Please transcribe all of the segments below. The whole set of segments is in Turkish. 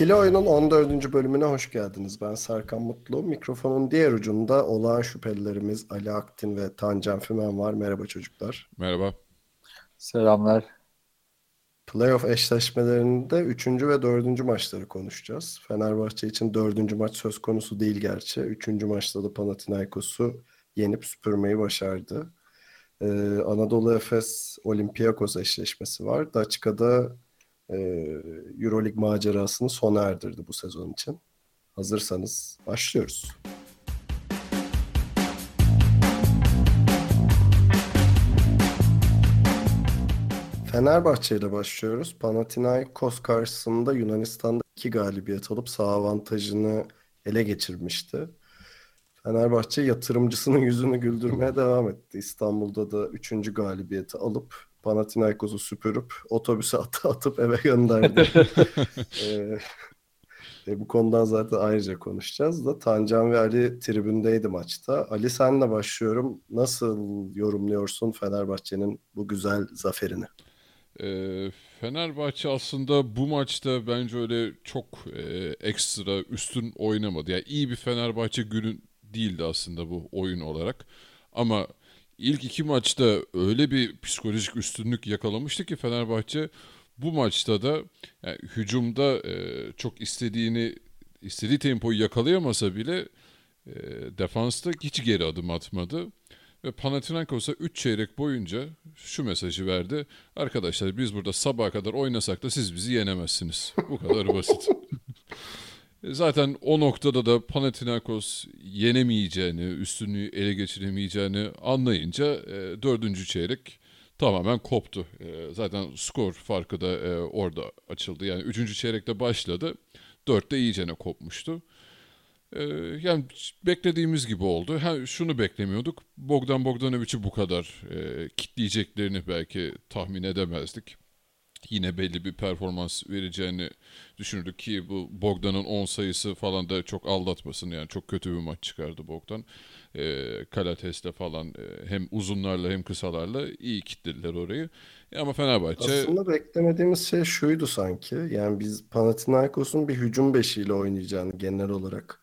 İkili Oyun'un 14. bölümüne hoş geldiniz. Ben Serkan Mutlu. Mikrofonun diğer ucunda olağan şüphelilerimiz Ali Aktin ve Tancan Fümen var. Merhaba çocuklar. Merhaba. Selamlar. Playoff eşleşmelerinde 3. ve 4. maçları konuşacağız. Fenerbahçe için 4. maç söz konusu değil gerçi. 3. maçta da Panathinaikos'u yenip süpürmeyi başardı. Ee, Anadolu Efes Olympiakos eşleşmesi var. Daçka'da e, Euroleague macerasını sona erdirdi bu sezon için. Hazırsanız başlıyoruz. Fenerbahçe ile başlıyoruz. Panathinaikos karşısında Yunanistan'da iki galibiyet alıp saha avantajını ele geçirmişti. Fenerbahçe yatırımcısının yüzünü güldürmeye devam etti. İstanbul'da da üçüncü galibiyeti alıp Panathinaikos'u süpürüp otobüse at atıp eve gönderdi. ee, e, bu konudan zaten ayrıca konuşacağız da Tancan ve Ali tribündeydi maçta. Ali senle başlıyorum. Nasıl yorumluyorsun Fenerbahçe'nin bu güzel zaferini? Ee, Fenerbahçe aslında bu maçta bence öyle çok e, ekstra üstün oynamadı. Yani iyi bir Fenerbahçe günü değildi aslında bu oyun olarak. Ama ilk iki maçta öyle bir psikolojik üstünlük yakalamıştı ki Fenerbahçe bu maçta da yani hücumda e, çok istediğini istediği tempoyu yakalayamasa bile e, defansta hiç geri adım atmadı. Ve Panathinaikos'a 3 çeyrek boyunca şu mesajı verdi. Arkadaşlar biz burada sabaha kadar oynasak da siz bizi yenemezsiniz. Bu kadar basit. Zaten o noktada da Panathinaikos yenemeyeceğini, üstünlüğü ele geçiremeyeceğini anlayınca e, dördüncü çeyrek tamamen koptu. E, zaten skor farkı da e, orada açıldı. Yani üçüncü çeyrekte başladı. Dörtte iyicene kopmuştu. E, yani beklediğimiz gibi oldu. Ha, şunu beklemiyorduk. Bogdan Bogdanovic'i bu kadar e, kitleyeceklerini belki tahmin edemezdik yine belli bir performans vereceğini düşünürdük ki bu Bogdan'ın 10 sayısı falan da çok aldatmasın yani çok kötü bir maç çıkardı Bogdan. E, Kalates'le falan e, hem uzunlarla hem kısalarla iyi kitlediler orayı. E, ama Fenerbahçe... Aslında beklemediğimiz şey şuydu sanki. Yani biz Panathinaikos'un bir hücum beşiyle oynayacağını genel olarak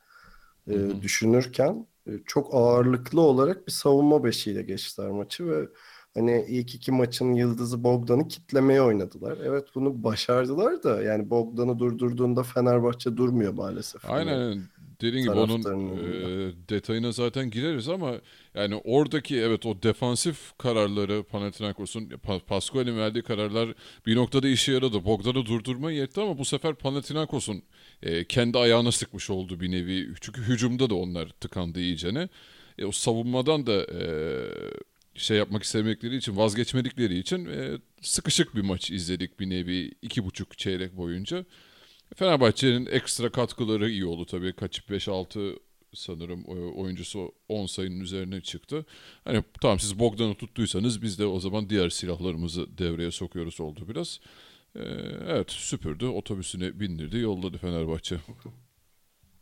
e, düşünürken e, çok ağırlıklı olarak bir savunma beşiyle geçtiler maçı ve Hani ilk iki maçın yıldızı Bogdan'ı kitlemeye oynadılar. Evet bunu başardılar da yani Bogdan'ı durdurduğunda Fenerbahçe durmuyor maalesef. Aynen. Yani Dediğin gibi onun e, detayına zaten gireriz ama yani oradaki evet o defansif kararları Panathinaikos'un Pascual'in verdiği kararlar bir noktada işe yaradı. Bogdan'ı durdurma yetti ama bu sefer Panathinaikos'un e, kendi ayağına sıkmış oldu bir nevi. Çünkü hücumda da onlar tıkandı iyicene. E, o savunmadan da e, şey yapmak istemekleri için vazgeçmedikleri için e, sıkışık bir maç izledik bir nevi iki buçuk çeyrek boyunca. Fenerbahçe'nin ekstra katkıları iyi oldu tabii. Kaçıp 5-6 sanırım oyuncusu 10 sayının üzerine çıktı. Hani tamam siz Bogdan'ı tuttuysanız biz de o zaman diğer silahlarımızı devreye sokuyoruz oldu biraz. Ee, evet süpürdü otobüsüne bindirdi yolladı Fenerbahçe.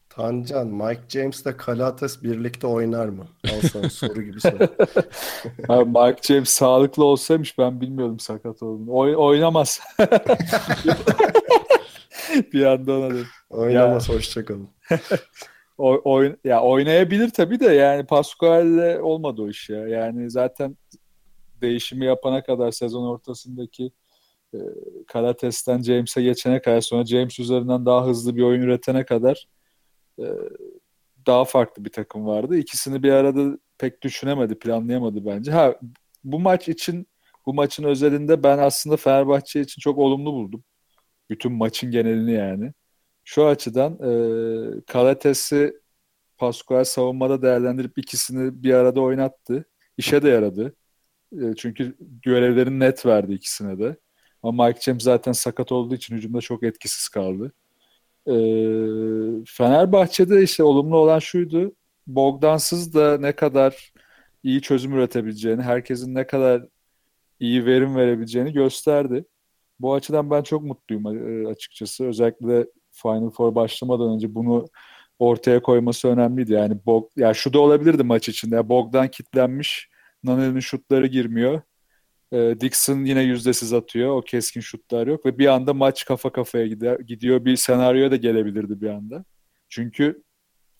Tancan, Mike James ile Kalates birlikte oynar mı? Al sana soru gibi soru. Abi Mike James sağlıklı olsaymış ben bilmiyordum sakat olduğunu. Oy, oynamaz. bir anda ona dedim. Oynamaz, ya. hoşçakalın. o, oyn ya oynayabilir tabii de yani Pascual'le olmadı o iş ya. Yani zaten değişimi yapana kadar sezon ortasındaki e, Kalates'ten James'e geçene kadar sonra James üzerinden daha hızlı bir oyun üretene kadar daha farklı bir takım vardı. İkisini bir arada pek düşünemedi, planlayamadı bence. Ha bu maç için bu maçın özelinde ben aslında Fenerbahçe için çok olumlu buldum. Bütün maçın genelini yani. Şu açıdan e, Kalates'i Pascual savunmada değerlendirip ikisini bir arada oynattı. İşe de yaradı. E, çünkü görevlerini net verdi ikisine de. Ama Mike James zaten sakat olduğu için hücumda çok etkisiz kaldı. Fenerbahçe'de işte olumlu olan şuydu. Bogdansız da ne kadar iyi çözüm üretebileceğini, herkesin ne kadar iyi verim verebileceğini gösterdi. Bu açıdan ben çok mutluyum açıkçası. Özellikle Final Four başlamadan önce bunu ortaya koyması önemliydi. Yani Bog, ya şu da olabilirdi maç içinde. Bogdan kitlenmiş, Nanel'in şutları girmiyor. E, Dixon yine yüzdesiz atıyor. O keskin şutlar yok ve bir anda maç kafa kafaya gider, gidiyor. Bir senaryoya da gelebilirdi bir anda. Çünkü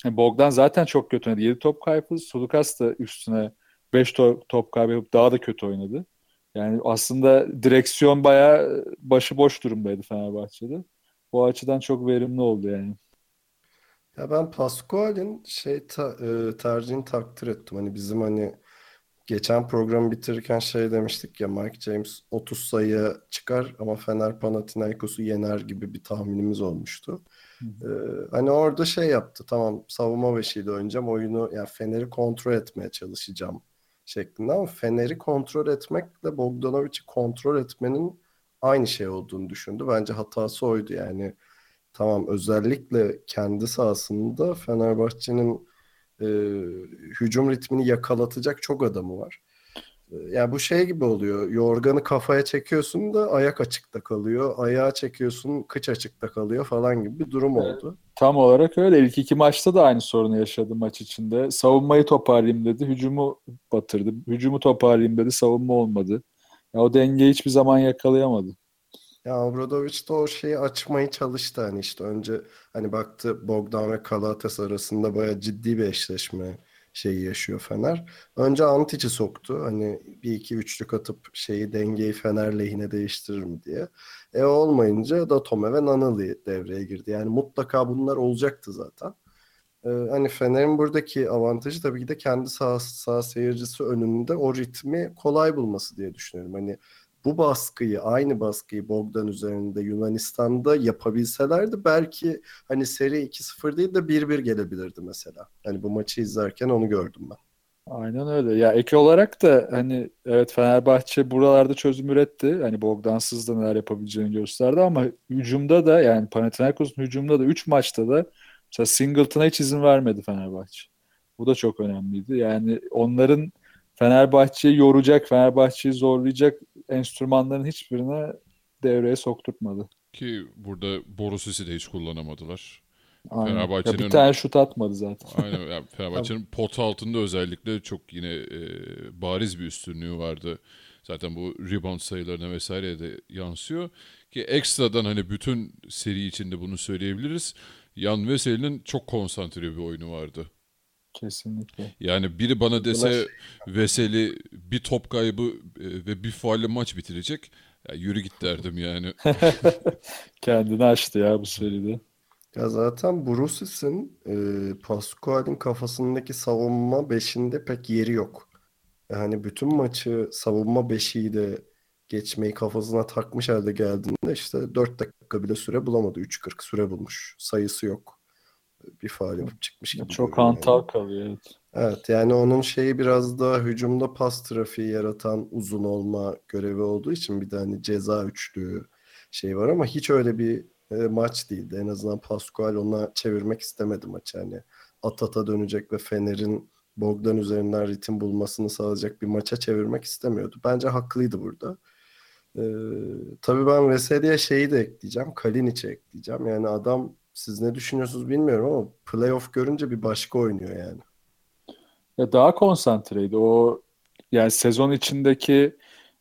Bogdan zaten çok kötü oynadı. 7 top kaybı. Sulukas da üstüne 5 top, top kaybı daha da kötü oynadı. Yani aslında direksiyon bayağı başıboş durumdaydı Fenerbahçe'de. Bu açıdan çok verimli oldu yani. Ya ben Pascual'in şey ta, e, tercihini takdir ettim. Hani bizim hani geçen programı bitirirken şey demiştik ya Mike James 30 sayı çıkar ama Fener Panathinaikos'u yener gibi bir tahminimiz olmuştu. Ee, hani orada şey yaptı tamam savunma beşiyle oynayacağım oyunu yani Fener'i kontrol etmeye çalışacağım şeklinde ama Fener'i kontrol etmekle Bogdanovic'i kontrol etmenin aynı şey olduğunu düşündü. Bence hatası oydu yani. Tamam özellikle kendi sahasında Fenerbahçe'nin e, hücum ritmini yakalatacak çok adamı var. E, yani bu şey gibi oluyor. Yorganı kafaya çekiyorsun da ayak açıkta kalıyor. Ayağa çekiyorsun kıç açıkta kalıyor falan gibi bir durum oldu. Tam olarak öyle. İlk iki maçta da aynı sorunu yaşadı maç içinde. Savunmayı toparlayayım dedi. Hücumu batırdı. Hücumu toparlayayım dedi. Savunma olmadı. Ya o dengeyi hiçbir zaman yakalayamadı. Ya Obradoviç de o şeyi açmayı çalıştı hani işte önce hani baktı Bogdan ve Kalates arasında bayağı ciddi bir eşleşme şeyi yaşıyor Fener. Önce Antic'i soktu hani bir iki üçlük atıp şeyi dengeyi Fener lehine değiştirir mi diye. E olmayınca da Tome ve Nanali devreye girdi. Yani mutlaka bunlar olacaktı zaten. Ee, hani Fener'in buradaki avantajı tabii ki de kendi sağ, sağ seyircisi önünde o ritmi kolay bulması diye düşünüyorum. Hani bu baskıyı, aynı baskıyı Bogdan üzerinde Yunanistan'da yapabilselerdi belki hani seri 2-0 değil de 1-1 gelebilirdi mesela. Hani bu maçı izlerken onu gördüm ben. Aynen öyle. Ya ek olarak da hani evet Fenerbahçe buralarda çözüm üretti. Hani Bogdansız da neler yapabileceğini gösterdi ama hücumda da yani Panathinaikos'un hücumda da 3 maçta da mesela Singleton'a hiç izin vermedi Fenerbahçe. Bu da çok önemliydi. Yani onların Fenerbahçe'yi yoracak, Fenerbahçe'yi zorlayacak enstrümanların hiçbirine devreye sokturtmadı. Ki burada Borusis'i de hiç kullanamadılar. Fenerbahçe'nin bir tane şut atmadı zaten. aynen. Yani Fenerbahçe'nin pot altında özellikle çok yine e, bariz bir üstünlüğü vardı. Zaten bu rebound sayılarına vesaire de yansıyor. Ki ekstradan hani bütün seri içinde bunu söyleyebiliriz. Yan Veseli'nin çok konsantre bir oyunu vardı. Kesinlikle. Yani biri bana dese Veseli bir top kaybı e, ve bir faulle maç bitirecek. Ya yürü git derdim yani. Kendini açtı ya bu seride. Ya zaten Brusis'in e, Pascual'in kafasındaki savunma beşinde pek yeri yok. Yani bütün maçı savunma beşiyle geçmeyi kafasına takmış halde geldiğinde işte 4 dakika bile süre bulamadı. 3.40 süre bulmuş. Sayısı yok bir faal yapıp çıkmış gibi. Çok hantal yani. kalıyor evet. Evet yani onun şeyi biraz da hücumda pas trafiği yaratan uzun olma görevi olduğu için bir de hani ceza üçlüğü şey var ama hiç öyle bir e, maç değildi. En azından Pascual ona çevirmek istemedi maçı. Hani at ata dönecek ve Fener'in Bogdan üzerinden ritim bulmasını sağlayacak bir maça çevirmek istemiyordu. Bence haklıydı burada. Ee, tabii ben Veseli'ye şeyi de ekleyeceğim. Kalinic'i ekleyeceğim. Yani adam siz ne düşünüyorsunuz bilmiyorum ama playoff görünce bir başka oynuyor yani. Ya daha konsantreydi. O yani sezon içindeki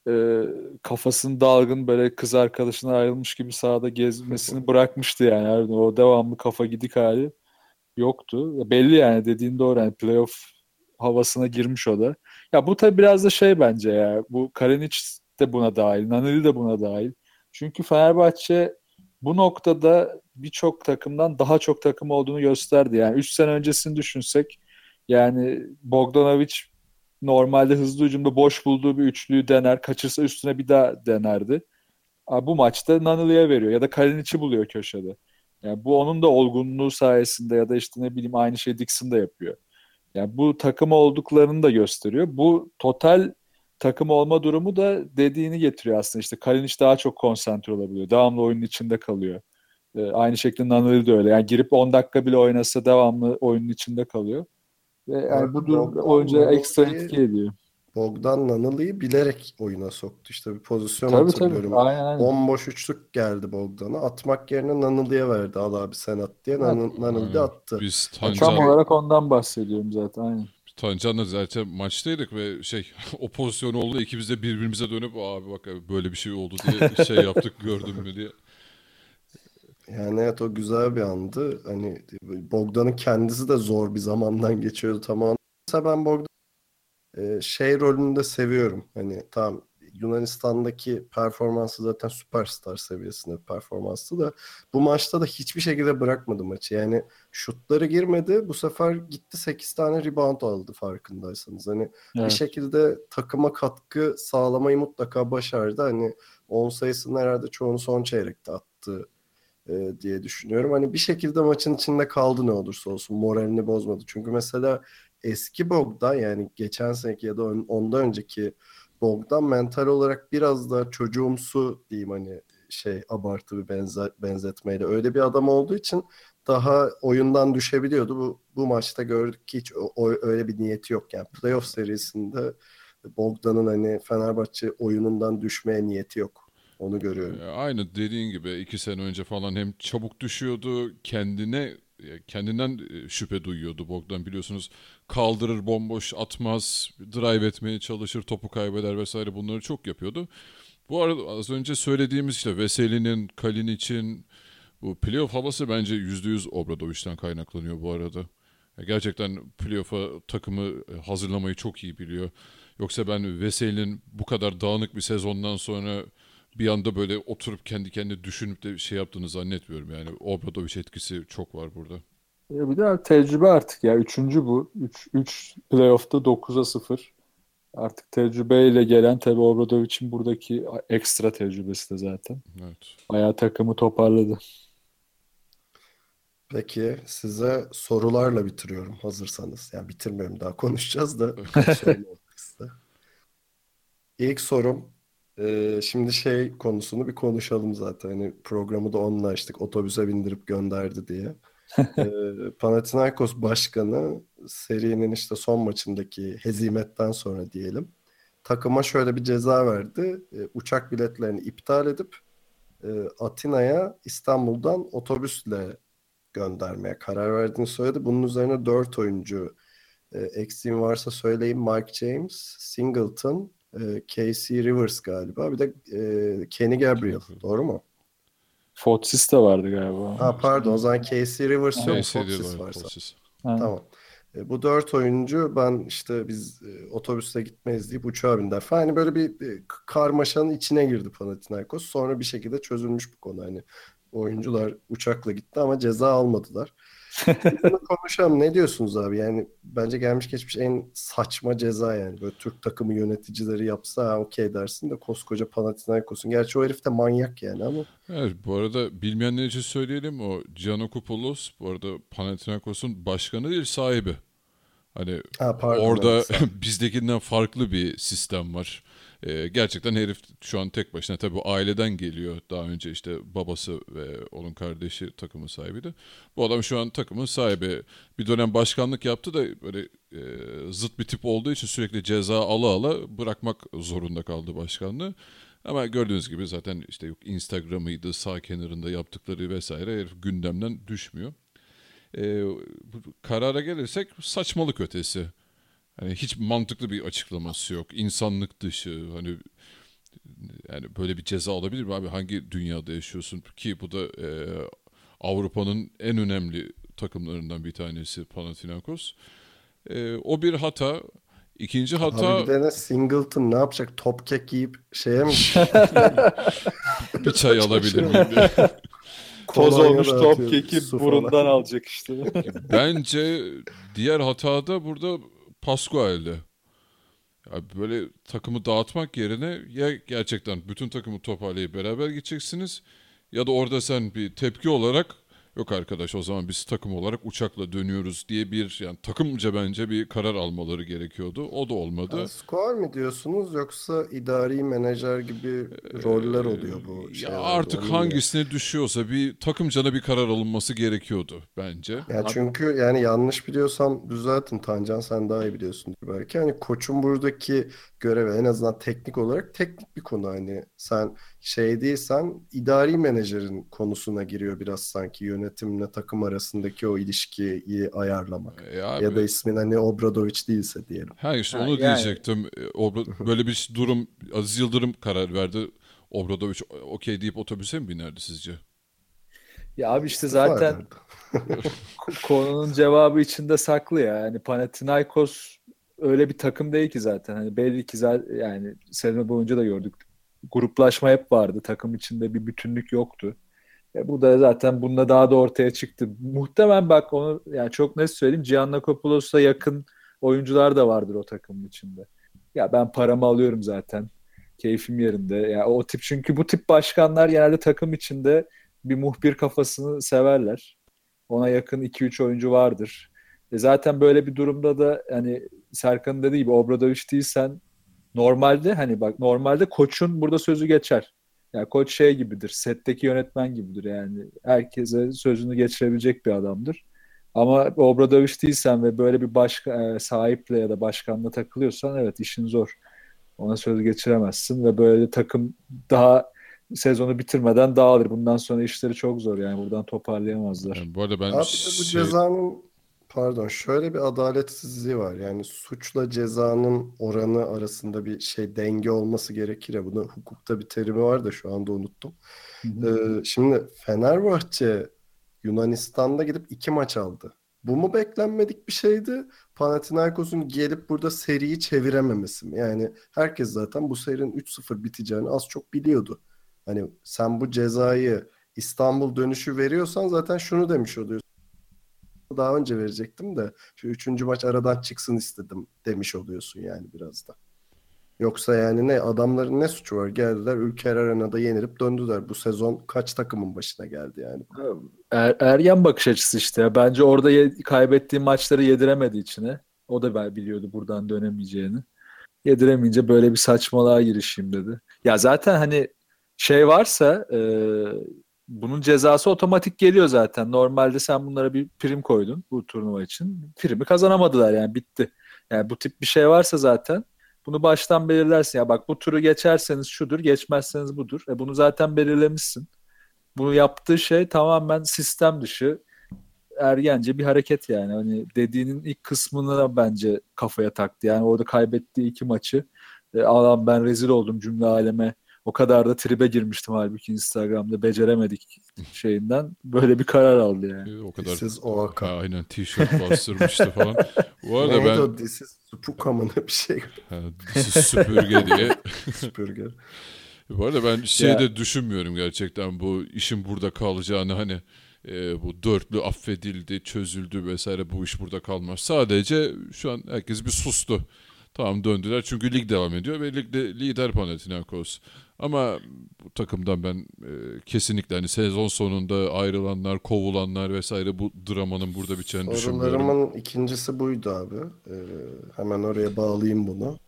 e, kafasını dalgın böyle kız arkadaşına ayrılmış gibi sahada gezmesini bırakmıştı yani. yani. O devamlı kafa gidik hali yoktu. Belli yani dediğin doğru. Yani playoff havasına girmiş o da. Ya bu tabi biraz da şey bence ya. Bu Kalinic de buna dahil. Naneli de buna dahil. Çünkü Fenerbahçe bu noktada birçok takımdan daha çok takım olduğunu gösterdi. Yani 3 sene öncesini düşünsek yani Bogdanovic normalde hızlı hücumda boş bulduğu bir üçlüyü dener. Kaçırsa üstüne bir daha denerdi. Bu maçta Nanılı'ya veriyor ya da Kalinic'i buluyor köşede. Yani bu onun da olgunluğu sayesinde ya da işte ne bileyim aynı şey Dixon da yapıyor. Yani bu takım olduklarını da gösteriyor. Bu total takım olma durumu da dediğini getiriyor aslında. İşte Kalinic daha çok konsantre olabiliyor. Devamlı oyunun içinde kalıyor. E, aynı şekilde Naneli de öyle. Yani girip 10 dakika bile oynasa devamlı oyunun içinde kalıyor. Ve yani bu durum oyuncuya ekstra etki ediyor. Bogdan Nanılı'yı bilerek oyuna soktu. İşte bir pozisyon Tabii hatırlıyorum. tabii. Aynen aynen. Bomboş üçlük geldi Bogdan'a. Atmak yerine Nanılı'ya verdi. Al abi sen at diye. Nanılı da Aynen. attı. Biz Tam Tancan, olarak ondan bahsediyorum zaten. Aynen. Tancan'la zaten maçtaydık ve şey o pozisyon oldu ikimiz de birbirimize dönüp abi bak abi böyle bir şey oldu diye şey yaptık gördün mü diye. Yani evet o güzel bir andı. Hani Bogdan'ın kendisi de zor bir zamandan geçiyordu tamam. Mesela ben Bogdan e, şey rolünü de seviyorum. Hani tamam Yunanistan'daki performansı zaten süperstar seviyesinde bir performanstı da bu maçta da hiçbir şekilde bırakmadı maçı. Yani şutları girmedi. Bu sefer gitti 8 tane rebound aldı farkındaysanız. Hani bir Evet. şekilde takıma katkı sağlamayı mutlaka başardı. Hani 10 sayısının herhalde çoğunu son çeyrekte attı e, diye düşünüyorum. Hani bir şekilde maçın içinde kaldı ne olursa olsun. Moralini bozmadı. Çünkü mesela eski Bogdan yani geçen seneki ya da ondan önceki Bogdan mental olarak biraz daha çocuğumsu diyeyim hani şey abartı bir benze- benzetmeyle öyle bir adam olduğu için daha oyundan düşebiliyordu. Bu bu maçta gördük ki hiç o, o- öyle bir niyeti yok. Yani playoff serisinde Bogdan'ın hani Fenerbahçe oyunundan düşmeye niyeti yok. Onu görüyorum. E, Aynı dediğin gibi iki sene önce falan hem çabuk düşüyordu kendine kendinden e, şüphe duyuyordu Bogdan biliyorsunuz kaldırır bomboş atmaz drive etmeye çalışır topu kaybeder vesaire bunları çok yapıyordu. Bu arada az önce söylediğimiz işte Veseli'nin Kalin için bu playoff havası bence %100 Obradoviç'ten kaynaklanıyor bu arada. Gerçekten playoff'a takımı e, hazırlamayı çok iyi biliyor. Yoksa ben Veseli'nin bu kadar dağınık bir sezondan sonra bir anda böyle oturup kendi kendine düşünüp de şey yaptığını zannetmiyorum. Yani Obradoviç etkisi çok var burada. Ya bir de tecrübe artık ya. Üçüncü bu. Üç, üç playoff'ta 9'a 0. Artık tecrübeyle gelen tabii Obradovic'in buradaki ekstra tecrübesi de zaten. Evet. Bayağı takımı toparladı. Peki size sorularla bitiriyorum hazırsanız. Yani bitirmiyorum daha konuşacağız da size. İlk sorum e, şimdi şey konusunu bir konuşalım zaten. Hani programı da onunla açtık. Otobüse bindirip gönderdi diye. E, Panathinaikos başkanı serinin işte son maçındaki hezimetten sonra diyelim takıma şöyle bir ceza verdi. E, uçak biletlerini iptal edip e, Atina'ya İstanbul'dan otobüsle göndermeye karar verdiğini söyledi. Bunun üzerine 4 oyuncu e, eksiğim varsa söyleyeyim. Mike James, Singleton, e, Casey Rivers galiba. Bir de e, Kenny Gabriel. Doğru mu? Fotsis de vardı galiba. Ha pardon o zaman Casey Rivers yok. Diyorlar, varsa. Tamam. E, bu dört oyuncu ben işte biz e, otobüste gitmeyiz deyip uçağa falan. Hani böyle bir e, karmaşanın içine girdi Panathinaikos. Sonra bir şekilde çözülmüş bu konu. Hani oyuncular uçakla gitti ama ceza almadılar. Bunu konuşalım. Ne diyorsunuz abi? Yani bence gelmiş geçmiş en saçma ceza yani. Böyle Türk takımı yöneticileri yapsa okey dersin de koskoca Panathinaikos'un. Gerçi o herif de manyak yani ama Evet bu arada bilmeyenler için söyleyelim o Giannakopoulos bu arada Panathinaikos'un başkanı değil sahibi. Hani ha pardon. orada evet, bizdekinden farklı bir sistem var. Ee, gerçekten herif şu an tek başına tabii aileden geliyor. Daha önce işte babası ve onun kardeşi takımın sahibiydi. Bu adam şu an takımın sahibi. Bir dönem başkanlık yaptı da böyle e, zıt bir tip olduğu için sürekli ceza ala ala bırakmak zorunda kaldı başkanlığı. Ama gördüğünüz gibi zaten işte yok Instagram'ıydı, sağ kenarında yaptıkları vesaire herif gündemden düşmüyor. Bu karara gelirsek saçmalık ötesi. Hani hiç mantıklı bir açıklaması yok. İnsanlık dışı hani yani böyle bir ceza olabilir mi abi? Hangi dünyada yaşıyorsun ki bu da e, Avrupa'nın en önemli takımlarından bir tanesi Panathinaikos. E, o bir hata. İkinci hata Abi bir de ne Singleton ne yapacak? Top kek yiyip şeye mi? bir çay alabilir miyim diye. Toz olmuş top keki burundan alacak işte. Bence diğer hata da burada Pascual'de. Ya böyle takımı dağıtmak yerine ya gerçekten bütün takımı toparlayıp beraber gideceksiniz ya da orada sen bir tepki olarak yok arkadaş o zaman biz takım olarak uçakla dönüyoruz diye bir yani takımca bence bir karar almaları gerekiyordu. O da olmadı. Skor mu diyorsunuz yoksa idari menajer gibi roller oluyor bu Ya şeylerde, artık oluyor. hangisine düşüyorsa bir takımcana bir karar alınması gerekiyordu bence. Ya çünkü yani yanlış biliyorsam düzeltin Tancan sen daha iyi biliyorsun belki. Hani koçun buradaki görevi en azından teknik olarak teknik bir konu hani sen şey değilsen idari menajerin konusuna giriyor biraz sanki yönetimle takım arasındaki o ilişkiyi ayarlamak. E, Ya, Ya da ismin hani Obradoviç değilse diyelim. ha işte Ha, onu yani- diyecektim. E, Obra- böyle bir durum Aziz Yıldırım karar verdi. Obradoviç okey deyip otobüse mi binerdi sizce? Ya abi işte zaten konunun cevabı içinde saklı ya. Yani Panathinaikos öyle bir takım değil ki zaten. Hani belli ki zaten yani sezon boyunca da gördük. Gruplaşma hep vardı. Takım içinde bir bütünlük yoktu. E bu da zaten bununla daha da ortaya çıktı. Muhtemelen bak onu yani çok net söyleyeyim. Giannakopoulos'a yakın oyuncular da vardır o takımın içinde. Ya ben paramı alıyorum zaten. Keyfim yerinde. Ya o tip çünkü bu tip başkanlar genelde takım içinde bir muhbir kafasını severler. Ona yakın 2-3 oyuncu vardır. E zaten böyle bir durumda da hani Serkan'ın dediği gibi Obradoviç değilsen normalde hani bak normalde koçun burada sözü geçer. Yani koç şey gibidir. Setteki yönetmen gibidir yani. Herkese sözünü geçirebilecek bir adamdır. Ama Obradoviç değilsen ve böyle bir başka, e, sahiple ya da başkanla takılıyorsan evet işin zor. Ona söz geçiremezsin ve böyle takım daha sezonu bitirmeden dağılır. Bundan sonra işleri çok zor yani buradan toparlayamazlar. Yani bu arada ben Abi de bu şey- cezanın pardon şöyle bir adaletsizliği var. Yani suçla cezanın oranı arasında bir şey denge olması gerekir ya. Bunun hukukta bir terimi var da şu anda unuttum. Ee, şimdi Fenerbahçe Yunanistan'da gidip iki maç aldı. Bu mu beklenmedik bir şeydi? Panathinaikos'un gelip burada seriyi çevirememesi mi? Yani herkes zaten bu serinin 3-0 biteceğini az çok biliyordu. Hani sen bu cezayı İstanbul dönüşü veriyorsan zaten şunu demiş oluyorsun. Daha önce verecektim de şu üçüncü maç aradan çıksın istedim demiş oluyorsun yani biraz da. Yoksa yani ne adamların ne suçu var? Geldiler Ülker Arena'da yenilip döndüler. Bu sezon kaç takımın başına geldi yani? Er, ergen bakış açısı işte. Bence orada ye- kaybettiği maçları yediremedi içine. O da biliyordu buradan dönemeyeceğini. Yediremeyince böyle bir saçmalığa girişeyim dedi. Ya zaten hani şey varsa e, bunun cezası otomatik geliyor zaten. Normalde sen bunlara bir prim koydun bu turnuva için. Primi kazanamadılar yani bitti. Yani bu tip bir şey varsa zaten bunu baştan belirlersin. Ya bak bu turu geçerseniz şudur, geçmezseniz budur. E bunu zaten belirlemişsin. Bunu yaptığı şey tamamen sistem dışı ergence bir hareket yani. Hani dediğinin ilk kısmını bence kafaya taktı. Yani orada kaybettiği iki maçı e, Allah'ım ben rezil oldum cümle aleme. O kadar da tribe girmiştim halbuki Instagram'da beceremedik şeyinden. Böyle bir karar aldı yani. o kadar Siz OAK. Ha, aynen tişört bastırmıştı falan. Bu arada Neydi ben o disi? Spuka mı ne bir şey? ha, disi süpürge diye. Süpürge. Bu arada ben şey Ya- de düşünmüyorum gerçekten bu işin burada kalacağını hani e, bu dörtlü affedildi, çözüldü vesaire bu iş burada kalmaz. Sadece şu an herkes bir sustu. Tamam döndüler çünkü lig devam ediyor ve ligde lider Panathinaikos. Ama bu takımdan ben e, kesinlikle hani sezon sonunda ayrılanlar, kovulanlar vesaire bu dramanın burada biteceğini düşünmüyorum. Sorularımın ikincisi buydu abi. Ee, hemen oraya bağlayayım bunu.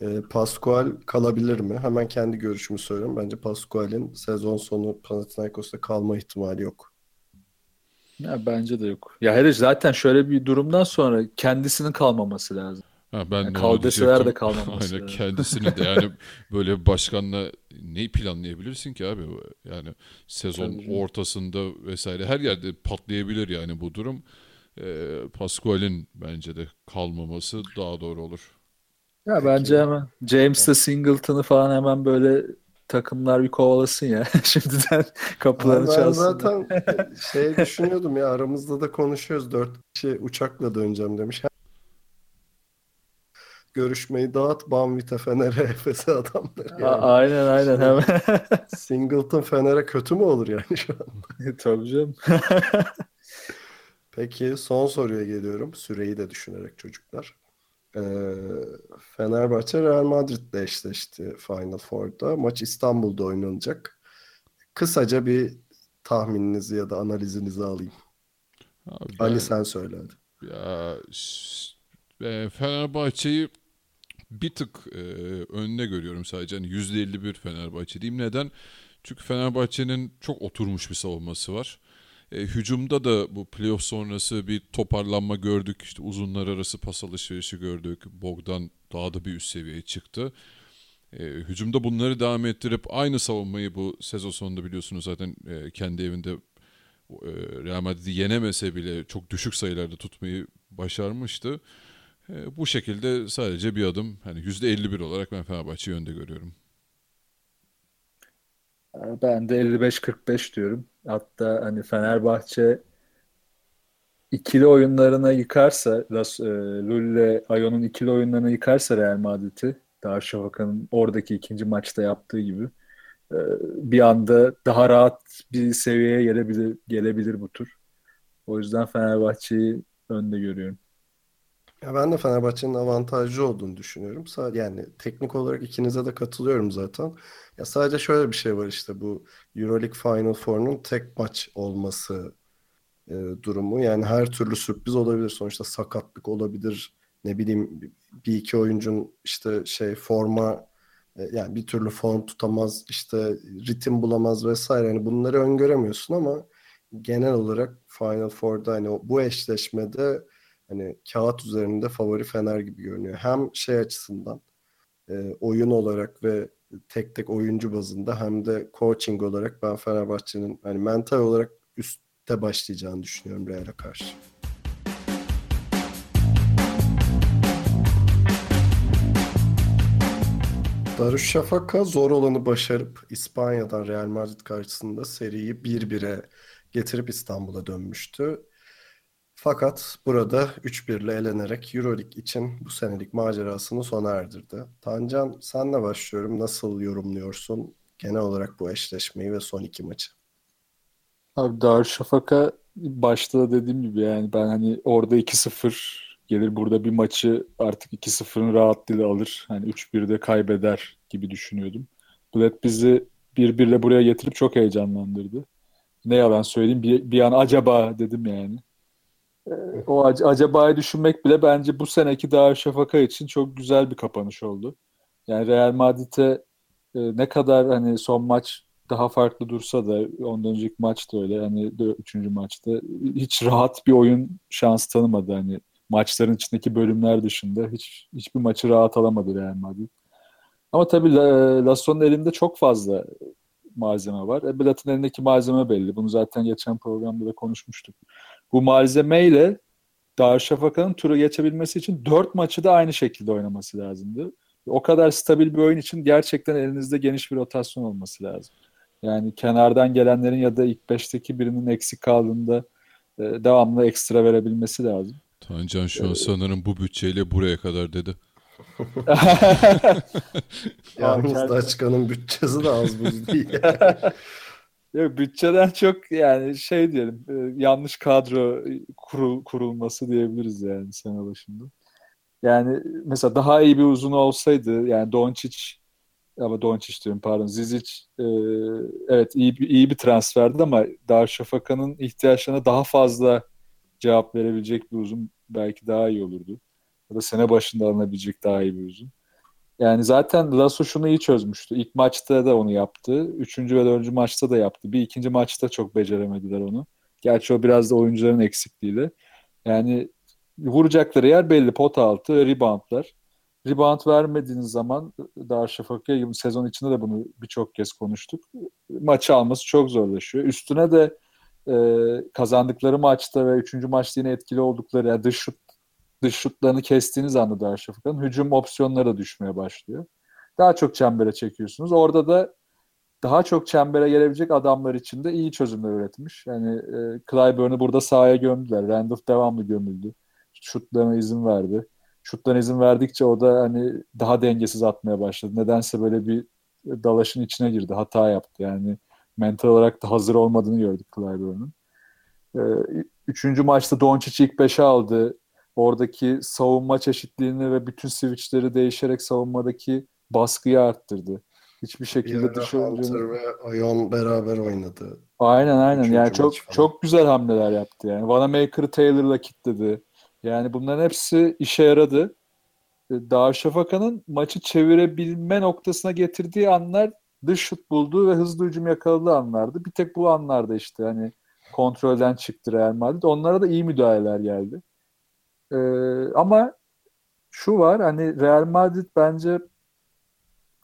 Ee, Pascual kalabilir mi? Hemen kendi görüşümü söylüyorum. Bence Pascual'in sezon sonu Panathinaikos'ta kalma ihtimali yok. Ya bence de yok. Ya hele zaten şöyle bir durumdan sonra kendisinin kalmaması lazım. Ha, ben Yani de kal onu deseler de kalmaması Aynen kendisini de yani böyle başkanla neyi planlayabilirsin ki abi? Yani sezon Tabii ortasında vesaire her yerde patlayabilir yani bu durum. Ee, Pascual'in bence de kalmaması daha doğru olur. Ya bence hemen James'le Singleton'ı falan hemen böyle takımlar bir kovalasın ya. Şimdiden kapılarını ben çalsın. zaten şey düşünüyordum ya aramızda da konuşuyoruz. Dört kişi uçakla döneceğim demiş. Görüşmeyi dağıt Banvit'e Fener'e Efes'e adamlar A- yani. Aynen aynen hemen. Singleton Fener'e kötü mü olur yani şu an? Tabii canım. Peki son soruya geliyorum. Süreyi de düşünerek çocuklar. Ee, Fenerbahçe Real Madrid'le eşleşti Final Four'da. Maç İstanbul'da oynanacak. Kısaca bir tahmininizi ya da analizinizi alayım. Abi Ali ben- sen söyle hadi. Ya ş- e, Fenerbahçe'yi bir tık e, önde görüyorum sadece. Hani %51 Fenerbahçe diyeyim. Neden? Çünkü Fenerbahçe'nin çok oturmuş bir savunması var. E, hücumda da bu playoff sonrası bir toparlanma gördük. İşte uzunlar arası pas alışverişi gördük. Bogdan daha da bir üst seviyeye çıktı. E, hücumda bunları devam ettirip aynı savunmayı bu sezon sonunda biliyorsunuz zaten e, kendi evinde e, Real Madrid'i yenemese bile çok düşük sayılarda tutmayı başarmıştı. E, bu şekilde sadece bir adım hani %51 olarak ben Fenerbahçe'yi önde görüyorum. Ben de 55-45 diyorum. Hatta hani Fenerbahçe ikili oyunlarına yıkarsa, e, Lille, Ayon'un ikili oyunlarına yıkarsa Real Madrid'i, Darüşşafaka'nın oradaki ikinci maçta yaptığı gibi e, bir anda daha rahat bir seviyeye gelebilir, gelebilir bu tur. O yüzden Fenerbahçe'yi önde görüyorum. Ya ben de Fenerbahçe'nin avantajlı olduğunu düşünüyorum. Sadece yani teknik olarak ikinize de katılıyorum zaten. Ya sadece şöyle bir şey var işte bu EuroLeague Final Four'un tek maç olması e, durumu. Yani her türlü sürpriz olabilir. Sonuçta sakatlık olabilir. Ne bileyim bir iki oyuncun işte şey forma e, yani bir türlü form tutamaz, işte ritim bulamaz vesaire. Yani bunları öngöremiyorsun ama genel olarak Final Four'da hani bu eşleşmede hani kağıt üzerinde favori Fener gibi görünüyor. Hem şey açısından e, oyun olarak ve tek tek oyuncu bazında hem de coaching olarak ben Fenerbahçe'nin hani mental olarak üstte başlayacağını düşünüyorum Real'e karşı. Darüşşafaka zor olanı başarıp İspanya'dan Real Madrid karşısında seriyi 1-1'e getirip İstanbul'a dönmüştü. Fakat burada 3-1 ile elenerek Euroleague için bu senelik macerasını sona erdirdi. Tancan senle başlıyorum. Nasıl yorumluyorsun genel olarak bu eşleşmeyi ve son iki maçı? Abi Darüşşafaka başta dediğim gibi yani ben hani orada 2-0 gelir burada bir maçı artık 2-0'ın rahatlığıyla alır. Hani 3-1'de kaybeder gibi düşünüyordum. Bled bizi 1-1'le buraya getirip çok heyecanlandırdı. Ne yalan söyleyeyim bir, bir an acaba dedim yani. Ee, o ac- acaba'yı düşünmek bile bence bu seneki Darüşşafaka için çok güzel bir kapanış oldu. Yani Real Madrid'e e, ne kadar hani son maç daha farklı dursa da ondan önceki maç da öyle hani üçüncü maçta hiç rahat bir oyun şans tanımadı hani maçların içindeki bölümler dışında hiç hiçbir maçı rahat alamadı Real Madrid. Ama tabii La- Lasso'nun elinde çok fazla malzeme var. E, Blatt'ın elindeki malzeme belli. Bunu zaten geçen programda da konuşmuştuk. Bu malzemeyle Darüşşafaka'nın turu geçebilmesi için dört maçı da aynı şekilde oynaması lazımdı. O kadar stabil bir oyun için gerçekten elinizde geniş bir rotasyon olması lazım. Yani kenardan gelenlerin ya da ilk beşteki birinin eksik kaldığında e, devamlı ekstra verebilmesi lazım. Tancan şu an sanırım bu bütçeyle buraya kadar dedi. Yalnız Daçka'nın bütçesi de az buz değil. Ya bütçeden çok yani şey diyelim e, yanlış kadro kurul, kurulması diyebiliriz yani sene başında. Yani mesela daha iyi bir uzun olsaydı yani Doncic ama Doncic diyorum pardon Zizic e, evet iyi iyi bir transferdi ama Darüşşafaka'nın ihtiyaçlarına daha fazla cevap verebilecek bir uzun belki daha iyi olurdu. Ya da sene başında alınabilecek daha iyi bir uzun. Yani zaten Lasso şunu iyi çözmüştü. İlk maçta da onu yaptı. Üçüncü ve dördüncü maçta da yaptı. Bir ikinci maçta çok beceremediler onu. Gerçi o biraz da oyuncuların eksikliğiyle. Yani vuracakları yer belli. Pot altı, reboundlar. Rebound vermediğiniz zaman Darüşşafaka'ya sezon içinde de bunu birçok kez konuştuk. Maçı alması çok zorlaşıyor. Üstüne de e, kazandıkları maçta ve üçüncü maçta yine etkili oldukları yani dış şut dış şutlarını kestiğiniz anda Darüşşafaka'nın hücum opsiyonları da düşmeye başlıyor. Daha çok çembere çekiyorsunuz. Orada da daha çok çembere gelebilecek adamlar için de iyi çözümler üretmiş. Yani e, Clyburn'u burada sahaya gömdüler. Randolph devamlı gömüldü. Şutlarına izin verdi. Şutlarına izin verdikçe o da hani daha dengesiz atmaya başladı. Nedense böyle bir dalaşın içine girdi. Hata yaptı. Yani mental olarak da hazır olmadığını gördük Clyburn'un. E, üçüncü maçta Doncic ilk beşe aldı oradaki savunma çeşitliliğini ve bütün switchleri değişerek savunmadaki baskıyı arttırdı. hiçbir Bir şekilde düşündüğünü. Hunter ve Ayon beraber oynadı. Aynen aynen. Üçüncü Yani çok falan. çok güzel hamleler yaptı yani. Vanamaker'ı Taylor'la kilitledi. Yani bunların hepsi işe yaradı. E, Darüşşafaka'nın maçı çevirebilme noktasına getirdiği anlar dış şut bulduğu ve hızlı hücum yakaladığı anlardı. Bir tek bu anlarda işte hani kontrolden çıktı Real Madrid. Onlara da iyi müdahaleler geldi. E, ama şu var hani Real Madrid bence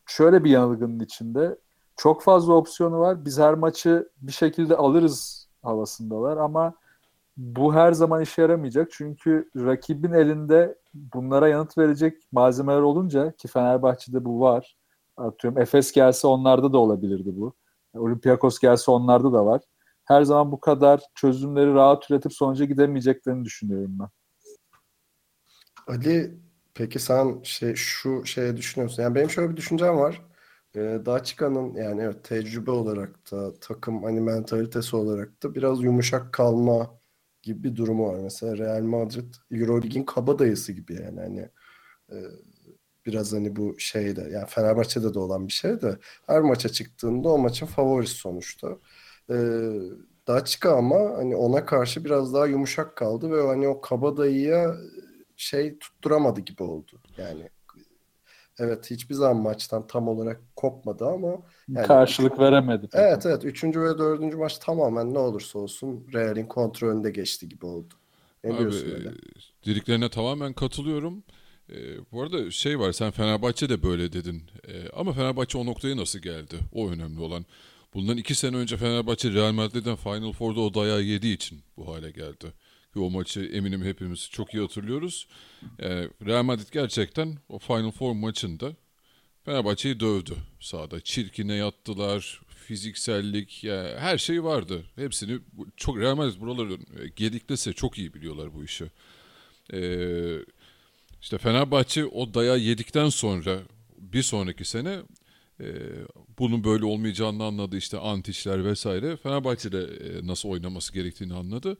şöyle bir yanılgının içinde. Çok fazla opsiyonu var. Biz her maçı bir şekilde alırız havasındalar ama bu her zaman işe yaramayacak. Çünkü rakibin elinde bunlara yanıt verecek malzemeler olunca ki Fenerbahçe'de bu var. Atıyorum Efes gelse onlarda da olabilirdi bu. Olympiakos gelse onlarda da var. Her zaman bu kadar çözümleri rahat üretip sonuca gidemeyeceklerini düşünüyorum ben. Ali peki sen şey şu şeye düşünüyorsun. Yani benim şöyle bir düşüncem var. Ee, Daçka'nın yani evet tecrübe olarak da takım hani mentalitesi olarak da biraz yumuşak kalma gibi bir durumu var. Mesela Real Madrid Eurolig'in kabadayısı gibi yani hani e, biraz hani bu şeyde yani Fenerbahçe'de de olan bir şey de her maça çıktığında o maçın favorisi sonuçta. Ee, Daçka ama hani ona karşı biraz daha yumuşak kaldı ve hani o kabadayıya şey tutturamadı gibi oldu. Yani evet hiçbir zaman maçtan tam olarak kopmadı ama yani Karşılık veremedi. evet evet üçüncü ve dördüncü maç tamamen ne olursa olsun Real'in kontrolünde geçti gibi oldu. Ne Abi, diyorsun e, öyle? dediklerine tamamen katılıyorum. E, bu arada şey var sen Fenerbahçe de böyle dedin. E, ama Fenerbahçe o noktaya nasıl geldi? O önemli olan. Bundan iki sene önce Fenerbahçe Real Madrid'den Final Four'da o dayağı yediği için bu hale geldi. O maçı eminim hepimiz çok iyi hatırlıyoruz. E, Real Madrid gerçekten o Final Four maçında Fenerbahçe'yi dövdü sahada. Çirkine yattılar, fiziksellik, ya her şey vardı. Hepsini çok Real Madrid buraları e, gediklese çok iyi biliyorlar bu işi. Ee, işte Fenerbahçe o dayağı yedikten sonra bir sonraki sene e, bunun böyle olmayacağını anladı işte antişler vesaire. Fenerbahçe de e, nasıl oynaması gerektiğini anladı.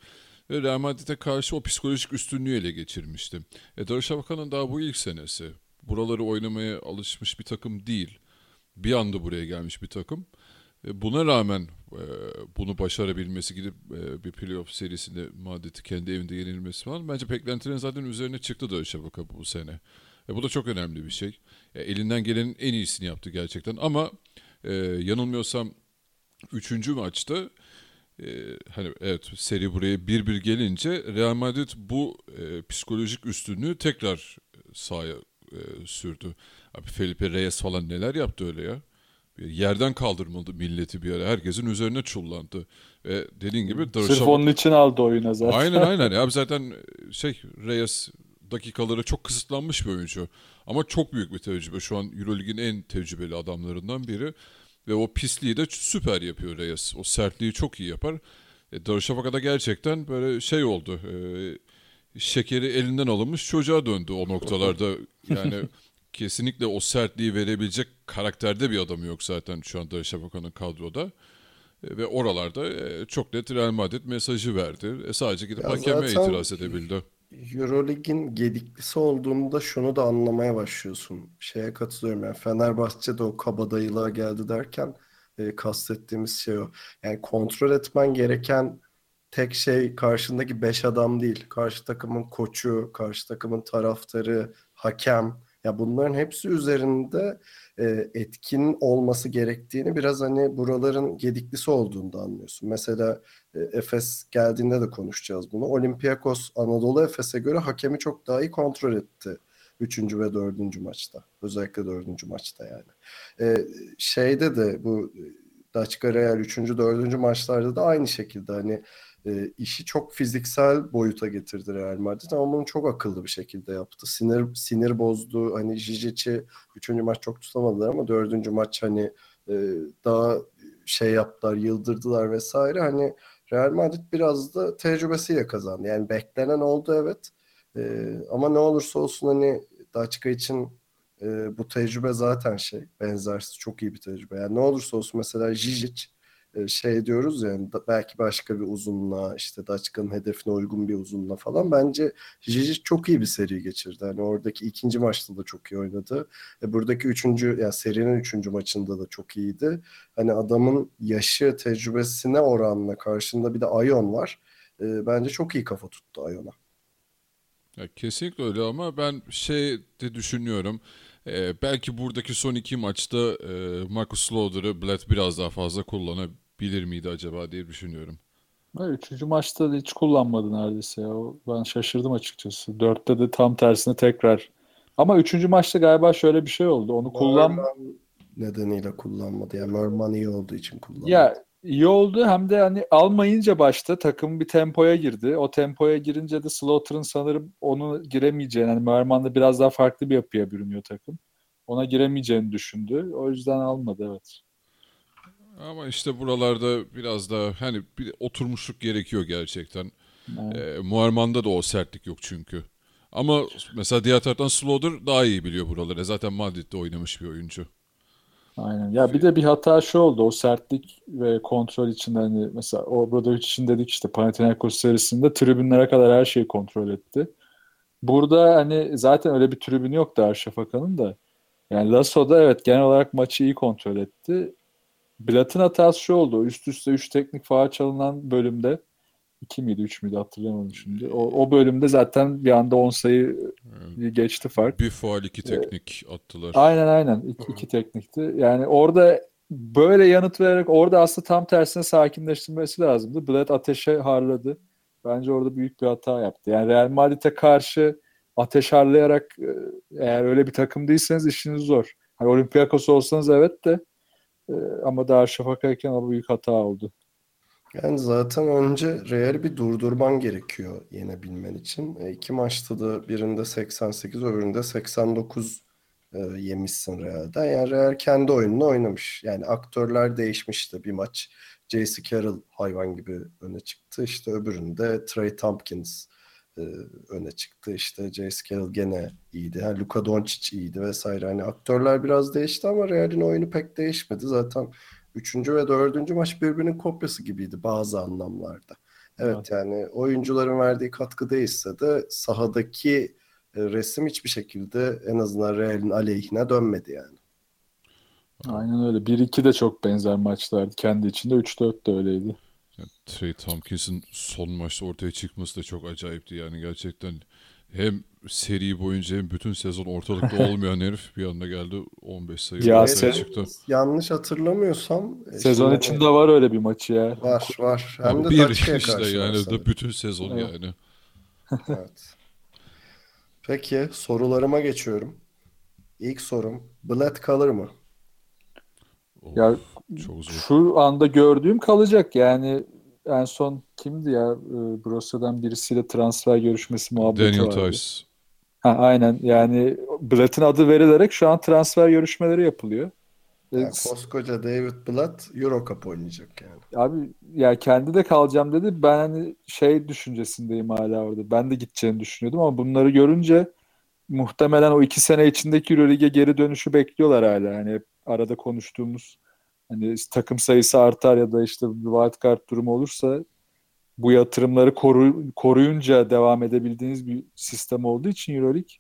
Ve Real Madrid'e karşı o psikolojik üstünlüğü ele geçirmişti. E, Darüşşafaka'nın daha bu ilk senesi. Buraları oynamaya alışmış bir takım değil. Bir anda buraya gelmiş bir takım. E, Buna rağmen e, bunu başarabilmesi gidip e, bir playoff serisinde Madrid'i kendi evinde yenilmesi falan bence beklentilerin zaten üzerine çıktı Darüşşafaka bu sene. E, bu da çok önemli bir şey. E, elinden gelenin en iyisini yaptı gerçekten ama e, yanılmıyorsam üçüncü maçta e, hani evet seri buraya 1-1 gelince Real Madrid bu e, psikolojik üstünlüğü tekrar sahaya e, sürdü. Abi Felipe Reyes falan neler yaptı öyle ya. Bir Yerden kaldırmadı milleti bir ara. Herkesin üzerine çullandı. Ve dediğin gibi Sırf Darüşşafaka- onun için aldı oyuna zaten. Aynen aynen. Ya zaten şey Reyes dakikaları çok kısıtlanmış bir oyuncu. Ama çok büyük bir tecrübe. Şu an Eurolig'in en tecrübeli adamlarından biri. Ve o pisliği de süper yapıyor Reyes. O sertliği çok iyi yapar. E, Darüşşafaka'da gerçekten böyle şey oldu. E, şekeri elinden alınmış çocuğa döndü o noktalarda. Yani kesinlikle o sertliği verebilecek karakterde bir adam yok zaten şu an Darüşşafaka'nın kadroda. E, Ve oralarda e, çok net Real Madrid mesajı verdi. E, sadece gidip Ya hakeme zaten- itiraz edebildi. Eurolig'in gediklisi olduğunda şunu da anlamaya başlıyorsun. Şeye katılıyorum yani Fenerbahçe'de o kabadayılığa geldi derken e, kastettiğimiz şey o. Yani kontrol etmen gereken tek şey karşındaki beş adam değil. Karşı takımın koçu, karşı takımın taraftarı, hakem. Ya bunların hepsi üzerinde e, etkin olması gerektiğini biraz hani buraların gediklisi olduğunu da anlıyorsun. Mesela e, Efes geldiğinde de konuşacağız bunu. Olympiakos Anadolu Efes'e göre hakemi çok daha iyi kontrol etti. Üçüncü ve dördüncü maçta. Özellikle dördüncü maçta yani. E, şeyde de bu Daçka Real üçüncü, dördüncü maçlarda da aynı şekilde hani e, işi çok fiziksel boyuta getirdi Real Madrid ama bunu çok akıllı bir şekilde yaptı. Sinir sinir bozdu. Hani Jijic'i üçüncü maç çok tutamadılar ama dördüncü maç hani e, daha şey yaptılar, yıldırdılar vesaire. Hani Real Madrid biraz da tecrübesiyle kazandı. Yani beklenen oldu evet. E, ama ne olursa olsun hani Daçka için e, bu tecrübe zaten şey benzersiz çok iyi bir tecrübe. Yani ne olursa olsun mesela e, şey diyoruz yani belki başka bir uzunluğa işte Daçka'nın hedefine uygun bir uzunluğa falan bence Jijic çok iyi bir seri geçirdi. Hani oradaki ikinci maçta da çok iyi oynadı. E, buradaki üçüncü yani serinin üçüncü maçında da çok iyiydi. Hani adamın yaşı tecrübesine oranla karşında bir de Ayon var. E, bence çok iyi kafa tuttu Ayon'a. Ya kesinlikle öyle ama ben şey de düşünüyorum. Ee, belki buradaki son iki maçta e, Marcus Slaughter'ı Blatt biraz daha fazla kullanabilir miydi acaba diye düşünüyorum. Üçüncü maçta da hiç kullanmadı neredeyse ya. O- Ben şaşırdım açıkçası. Dörtte de tam tersine tekrar. Ama üçüncü maçta galiba şöyle bir şey oldu. Onu kullan... Nedeniyle kullanmadı. Yani Merman iyi olduğu için kullanmadı. Ya iyi oldu hem de hani almayınca başta takım bir tempoya girdi. O tempoya girince de Slaughter'ın sanırım onu giremeyeceğini, hani Merman'da biraz daha farklı bir yapıya bürünüyor takım. Ona giremeyeceğini düşündü. O yüzden almadı evet. Ama işte buralarda biraz daha hani bir oturmuşluk gerekiyor gerçekten. Evet. Ee, Muharman'da da o sertlik yok çünkü. Ama mesela diğer taraftan Slaughter daha iyi biliyor buraları. Zaten Madrid'de oynamış bir oyuncu. Aynen. Ya bir de bir hata şu oldu. O sertlik ve kontrol için hani mesela Obradovic için dedik işte Panathinaikos serisinde tribünlere kadar her şeyi kontrol etti. Burada hani zaten öyle bir tribün yok Darüşşafaka'nın da. Yani Lasso'da evet genel olarak maçı iyi kontrol etti. Blatt'ın hatası şu oldu. Üst üste 3 teknik faul çalınan bölümde 2 miydi 3 müydü hatırlayamadım şimdi. O, o bölümde zaten bir anda 10 sayı geçti fark. Bir faal iki teknik attılar. Aynen aynen. İki, iki teknikti. Yani orada böyle yanıt vererek orada aslında tam tersine sakinleştirmesi lazımdı. Bled ateşe harladı. Bence orada büyük bir hata yaptı. Yani Real Madrid'e karşı ateş harlayarak e, eğer öyle bir takım değilseniz işiniz zor. Hani Olympiakos olsanız evet de e, ama Darüşşafaka'yken o büyük hata oldu. Yani zaten önce Real'i bir durdurman gerekiyor yenebilmen için. E, iki maçta da birinde 88, öbüründe 89 e, yemişsin Real'den. Yani Real kendi oyununu oynamış. Yani aktörler değişmişti bir maç. J.C. Carroll hayvan gibi öne çıktı. İşte öbüründe Trey Tompkins e, öne çıktı. İşte J.C. Carroll gene iyiydi. Ha, Luka Doncic iyiydi vesaire. Hani aktörler biraz değişti ama Real'in oyunu pek değişmedi. Zaten Üçüncü ve dördüncü maç birbirinin kopyası gibiydi bazı anlamlarda. Evet, Evet. yani oyuncuların verdiği katkı değişse de sahadaki e, resim hiçbir şekilde en azından Real'in aleyhine dönmedi yani. Aynen öyle. 1-2 de çok benzer maçlardı. Kendi içinde 3-4 de öyleydi. Yani Trey Tompkins'in son maçta ortaya çıkması da çok acayipti yani gerçekten. Hem seri boyunca hem bütün sezon ortalıkta olmayan herif bir anda geldi 15 sayı Ya sen- çıktı. Yanlış hatırlamıyorsam e, Sezon şimdi- içinde var öyle bir maçı ya. var var. Hem Abi de bir işte karşı yani da bütün sezon Evet. yani. Evet. Peki sorularıma geçiyorum. İlk sorum Blatt kalır mı? Of, Ya çok zor. Şu anda gördüğüm kalacak yani en son kimdi ya e, birisiyle transfer görüşmesi muhabbeti Daniel vardı. Tice. Ha, aynen yani Blatt'ın adı verilerek şu an transfer görüşmeleri yapılıyor. Yani koskoca David Blatt Euro Cup oynayacak yani. Abi ya kendi de kalacağım dedi. Ben hani şey düşüncesindeyim hala orada. Ben de gideceğini düşünüyordum ama bunları görünce muhtemelen o iki sene içindeki Euroleague'e geri dönüşü bekliyorlar hala. Hani hep arada konuştuğumuz hani takım sayısı artar ya da işte bir wild card durumu olursa bu yatırımları koru, koruyunca devam edebildiğiniz bir sistem olduğu için Euroleague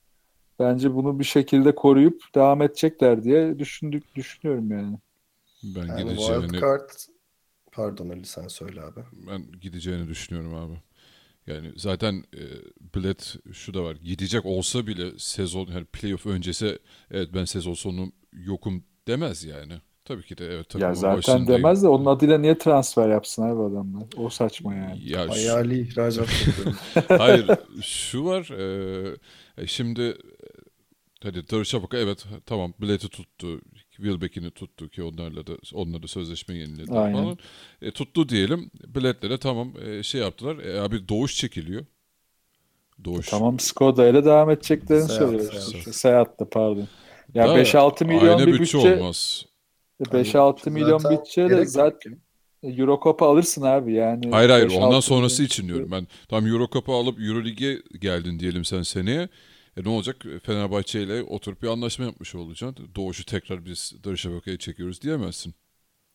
bence bunu bir şekilde koruyup devam edecekler diye düşündük düşünüyorum yani. Ben Yani gideceğini wild card pardon Ali sen söyle abi. ben gideceğini düşünüyorum abi. Yani zaten e, bilet şu da var. Gidecek olsa bile sezon yani playoff öncesi evet ben sezon sonu yokum demez yani. Tabii ki de evet Ya takımın zaten başındayım. demez de onun adıyla niye transfer yapsın abi adamlar? O saçma yani. Ya şu- Hayali ihracat yapıyorum. Hayır şu var e, e, şimdi e, hadi Darüşşafaka evet tamam bileti tuttu Wilbeck'ini tuttu ki onlarla da onlarla sözleşme yeniledi Aynen. falan. E, tuttu diyelim biletlere tamam e, şey yaptılar e, abi doğuş çekiliyor. Doğuş. Tamam Skoda ile devam edeceklerini Seyahat, söylüyor. seyahat. Seyahatte pardon. Ya Da 5-6 milyon aynı bir bütçe, olmaz. 5-6 milyon Zaten bütçeyle gerek yok zaten ki. Eurocup'a alırsın abi yani. Hayır hayır 5-6 ondan sonrası milyon için bütçe- diyorum ben. Tam Eurocup'u alıp Euroleague'e geldin diyelim sen seneye. E ne olacak? Fenerbahçe ile oturup bir anlaşma yapmış olacaksın. Doğuş'u tekrar biz Darüşşafaka'ya çekiyoruz diyemezsin.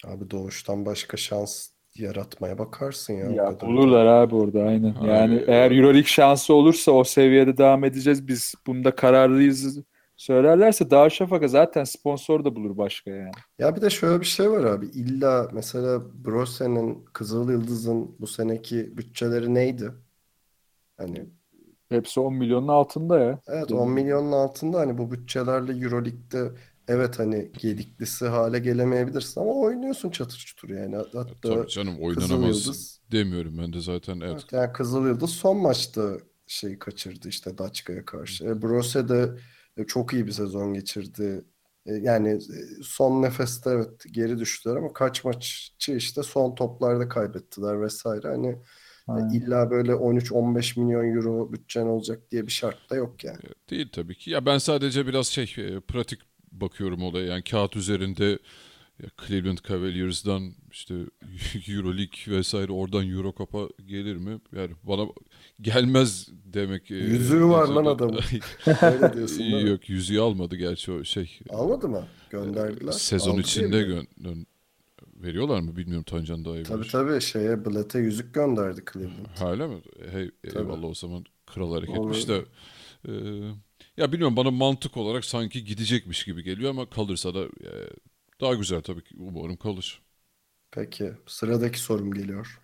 Abi doğuştan başka şans yaratmaya bakarsın ya. Ya bulurlar abi orada aynen. Abi, Yani eğer Euroleague şansı olursa o seviyede devam edeceğiz biz bunda kararlıyız söylerlerse Darüşşafaka zaten sponsor da bulur başka yani. Ya bir de şöyle bir şey var abi. İlla mesela Brose'nin, Kızıl Yıldız'ın bu seneki bütçeleri neydi? Hani Hepsi 10 milyonun altında ya. evet 10 milyonun altında hani bu bütçelerle Euroleague'de evet hani gediklisi hale gelemeyebilirsin ama oynuyorsun çatır çutur yani. Hatta Tabii canım oynanamaz Yıldız demiyorum ben de zaten evet. Evet, yani Kızıl Yıldız son maçta şey kaçırdı işte Daçka'ya karşı. E, Brose de e, çok iyi bir sezon geçirdi. E, yani e, son nefeste evet geri düştüler ama kaç maçı işte son toplarda kaybettiler vesaire. Hani e, Aynen. illa böyle 13-15 milyon euro bütçen olacak diye bir şart da yok yani. Değil tabii ki. Ya ben sadece biraz şey pratik bakıyorum olaya. Yani kağıt üzerinde ya Cleveland Cavaliers'dan işte Euroleague vesaire oradan Euro Cup'a gelir mi? Yani bana gelmez demek. e, Yüzüğü var lan adamın. Öyle diyorsun değil mi? Yok yüzüğü almadı gerçi o şey. Almadı mı? Gönderdiler. Sezon Aldı içinde gön- veriyorlar mı bilmiyorum Tancan daha iyi Tabii bilir. tabii şeye Blatt'e yüzük gönderdi Cleveland. Hala mı? Hey, Tabii. eyvallah o zaman kral hareketmiş de. e, ya bilmiyorum bana mantık olarak sanki gidecekmiş gibi geliyor ama kalırsa da e, daha güzel tabii ki. Umarım kalır. Peki sıradaki sorum geliyor.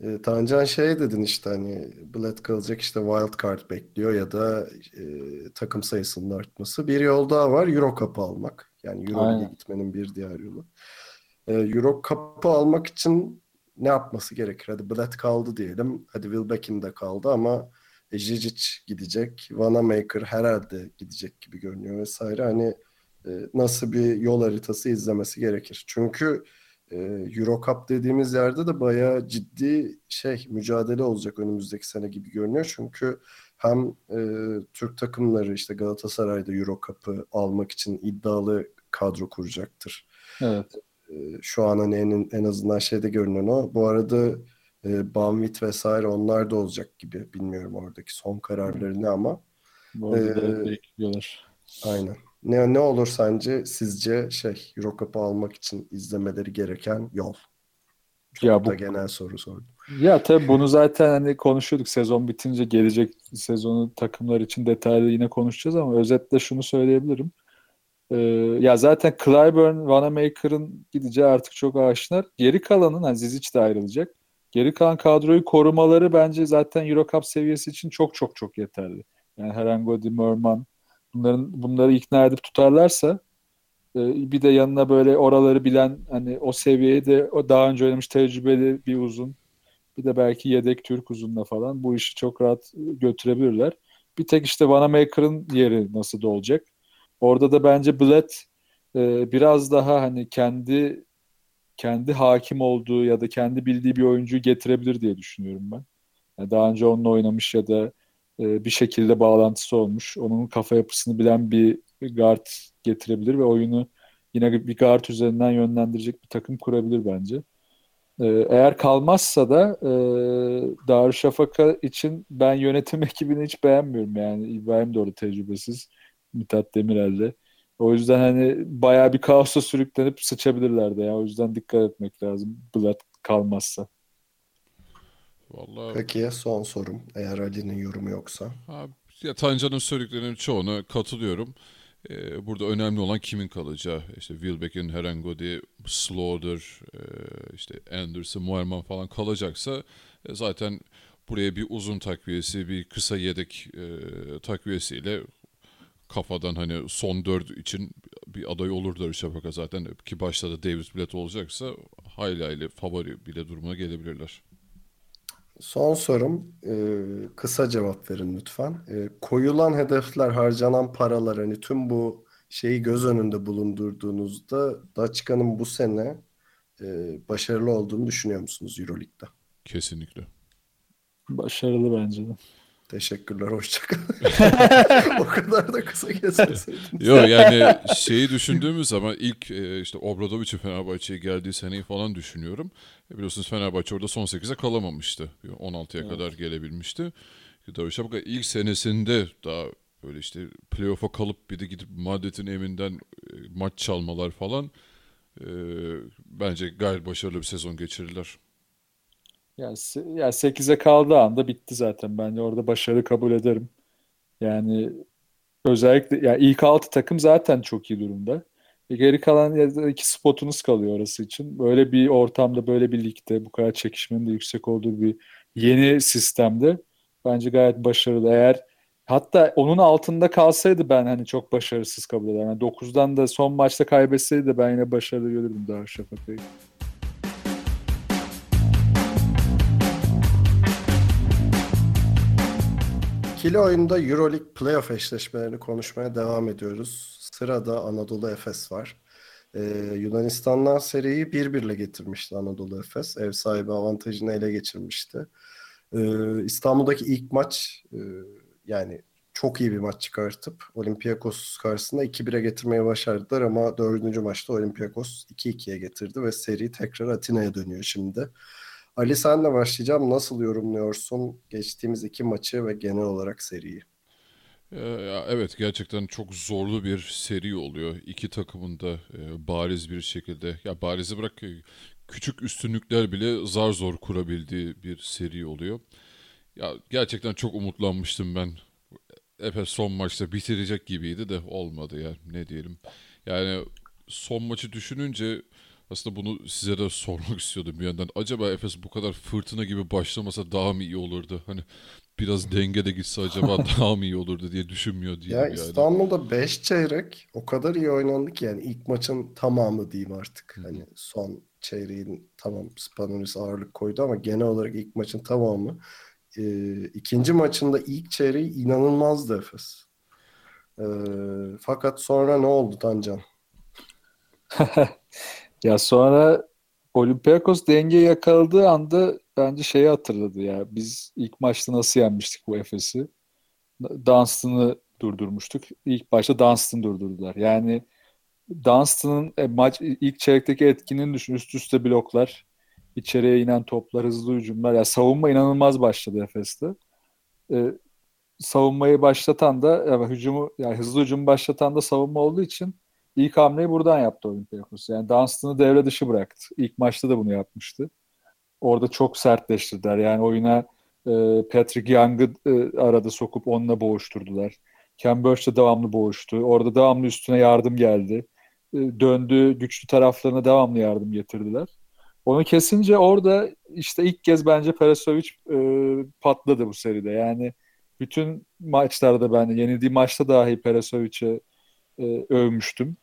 E, Tancan şey dedin işte hani Blatt kalacak işte wild card bekliyor ya da e, takım sayısının artması. Bir yol daha var Euro Cup'ı almak. Yani Euro Aynen. Lig'e gitmenin bir diğer yolu. E, Euro Cup'ı almak için ne yapması gerekir? Hadi Blatt kaldı diyelim. Hadi Wilbekin de kaldı ama e, Žižić gidecek. Vanamaker herhalde gidecek gibi görünüyor vesaire. Hani e, nasıl bir yol haritası izlemesi gerekir? Çünkü e, Euro Cup dediğimiz yerde de bayağı ciddi şey mücadele olacak önümüzdeki sene gibi görünüyor. Çünkü hem e, Türk takımları işte Galatasaray'da Euro Cup'ı almak için iddialı kadro kuracaktır. Evet. E, şu an hani en, en azından şeyde görünen o. Bu arada e, Banvit vesaire onlar da olacak gibi. Bilmiyorum oradaki son kararları ne ama. Bu arada Ee, bekliyorlar. Aynen. Ne, ne olur sence sizce şey Euro Cup'ı almak için izlemeleri gereken yol? Çok Ya da bu genel soru sordum. Ya tabii bunu zaten hani konuşuyorduk sezon bitince gelecek sezonu takımlar için detaylı yine konuşacağız ama özetle şunu söyleyebilirim. Ee, ya zaten Clyburn, Vanamaker'ın gideceği artık çok aşinar. Geri kalanın hani Zizic de ayrılacak. Geri kalan kadroyu korumaları bence zaten Euro Cup seviyesi için çok çok çok yeterli. Yani Herangodi, Merman bunların bunları ikna edip tutarlarsa e, bir de yanına böyle oraları bilen hani o seviyeye de o daha önce oynamış tecrübeli bir uzun bir de belki yedek Türk uzunla falan bu işi çok rahat götürebilirler. Bir tek işte Vanamaker'ın yeri nasıl da olacak. Orada da bence Blatt e, biraz daha hani kendi kendi hakim olduğu ya da kendi bildiği bir oyuncuyu getirebilir diye düşünüyorum ben. Yani daha önce onunla oynamış ya da e, bir şekilde bağlantısı olmuş. Onun kafa yapısını bilen bir guard getirebilir ve oyunu yine bir guard üzerinden yönlendirecek bir takım kurabilir bence. Ee, Eğer kalmazsa da e, Darüşşafaka için ben yönetim ekibini hiç beğenmiyorum yani İbrahim de orada tecrübesiz Mithat Demirel'de. O yüzden hani bayağı bir kaosa sürüklenip sıçabilirler de ya. O yüzden dikkat etmek lazım Blatt kalmazsa. Vallahi Peki son sorum eğer Ali'nin yorumu yoksa. Ha, ya Tancan'ın söylediklerinin çoğuna katılıyorum. Ee, burada önemli olan kimin kalacağı. İşte Wilbeck'in, Herangodi, Slaughter, e, işte Anderson, Moerman falan kalacaksa e, zaten buraya bir uzun takviyesi, bir kısa yedek e, takviyesiyle kafadan hani son dört için bir aday olur Darüşşafaka zaten ki başta da Davis Blatt olacaksa hayli hayli favori bile durumuna gelebilirler. Son sorum e, kısa cevap verin lütfen. E, koyulan hedefler, harcanan paralar hani tüm bu şeyi göz önünde bulundurduğunuzda Daçka'nın bu sene e, başarılı olduğunu düşünüyor musunuz Euroleague'de? Kesinlikle. Başarılı bence de. Teşekkürler, hoşçakalın. O kadar da kısa kesmeseydiniz. Yok yani şeyi düşündüğümüz zaman ilk e, işte Obradovic'in Fenerbahçe'ye geldiği seneyi falan düşünüyorum. E, biliyorsunuz Fenerbahçe orada son 8'e kalamamıştı. 16'ya kadar gelebilmişti. Darüşşafaka ilk senesinde daha böyle işte playoff'a kalıp bir de gidip Madrid'in evinden e, maç çalmalar falan e, bence gayet başarılı bir sezon geçirirler. Yani, yani 8'e kaldığı anda bitti zaten. Ben de orada başarı kabul ederim. Yani özellikle yani ilk 6 takım zaten çok iyi durumda. E geri kalan iki spotunuz kalıyor orası için. Böyle bir ortamda, böyle bir ligde, bu kadar çekişmenin de yüksek olduğu bir yeni sistemde bence gayet başarılı. Eğer hatta onun altında kalsaydı ben hani çok başarısız kabul ederim. Yani 9'dan da son maçta kaybetseydi de ben yine başarılı görürdüm Darüşşafaka'yı. İkili oyunda Euroleague playoff eşleşmelerini konuşmaya devam ediyoruz. Sırada Anadolu Efes var. Ee, Yunanistan'dan seriyi 1-1'le getirmişti Anadolu Efes. Ev sahibi avantajını ele geçirmişti. Ee, İstanbul'daki ilk maç e, yani çok iyi bir maç çıkartıp Olympiakos karşısında 2-1'e getirmeyi başardılar ama dördüncü maçta Olympiakos 2-2'ye getirdi ve seri tekrar Atina'ya dönüyor şimdi. Ali senle başlayacağım. Nasıl yorumluyorsun geçtiğimiz iki maçı ve genel olarak seriyi? Ee, evet gerçekten çok zorlu bir seri oluyor. İki takımın da e, bariz bir şekilde ya barizi bırak e, küçük üstünlükler bile zar zor kurabildiği bir seri oluyor. Ya gerçekten çok umutlanmıştım ben. Efes son maçta bitirecek gibiydi de olmadı ya ne diyelim. Yani son maçı düşününce aslında bunu size de sormak istiyordum bir yandan. Acaba Efes bu kadar fırtına gibi başlamasa daha mı iyi olurdu? Hani biraz denge de gitse acaba daha mı iyi olurdu diye düşünmüyor diye. Ya yani. İstanbul'da 5 çeyrek o kadar iyi oynandı ki yani ilk maçın tamamı diyeyim artık. Hani son çeyreğin tamam Spanolis ağırlık koydu ama genel olarak ilk maçın tamamı. Ee, ikinci maçında ilk çeyreği inanılmazdı Efes. Ee, fakat sonra ne oldu Tancan? Ya sonra Olympiakos dengeyi yakaladığı anda bence şeyi hatırladı ya. Biz ilk maçta nasıl yenmiştik bu Efes'i? Dunstan'ı durdurmuştuk. İlk başta Dunstan durdurdular. Yani Dunstan'ın e, maç ilk çeyrekteki etkinliğini düşün. Üst üste bloklar, içeriye inen toplar, hızlı hücumlar. Ya savunma inanılmaz başladı Efes'te. E, savunmayı başlatan da yani hücumu yani hızlı hücumu başlatan da savunma olduğu için İlk hamleyi buradan yaptı Olympiakos. Yani Dunstan'ı devre dışı bıraktı. İlk maçta da bunu yapmıştı. Orada çok sertleştirdiler. Yani oyuna e, Patrick Young'ı e, arada sokup onunla boğuşturdular. Ken Burch de devamlı boğuştu. Orada devamlı üstüne yardım geldi. E, döndü, güçlü taraflarına devamlı yardım getirdiler. Onu kesince orada işte ilk kez bence Perasovic e, patladı bu seride. Yani bütün maçlarda ben yenildiği maçta dahi Perasovic'e e, övmüştüm.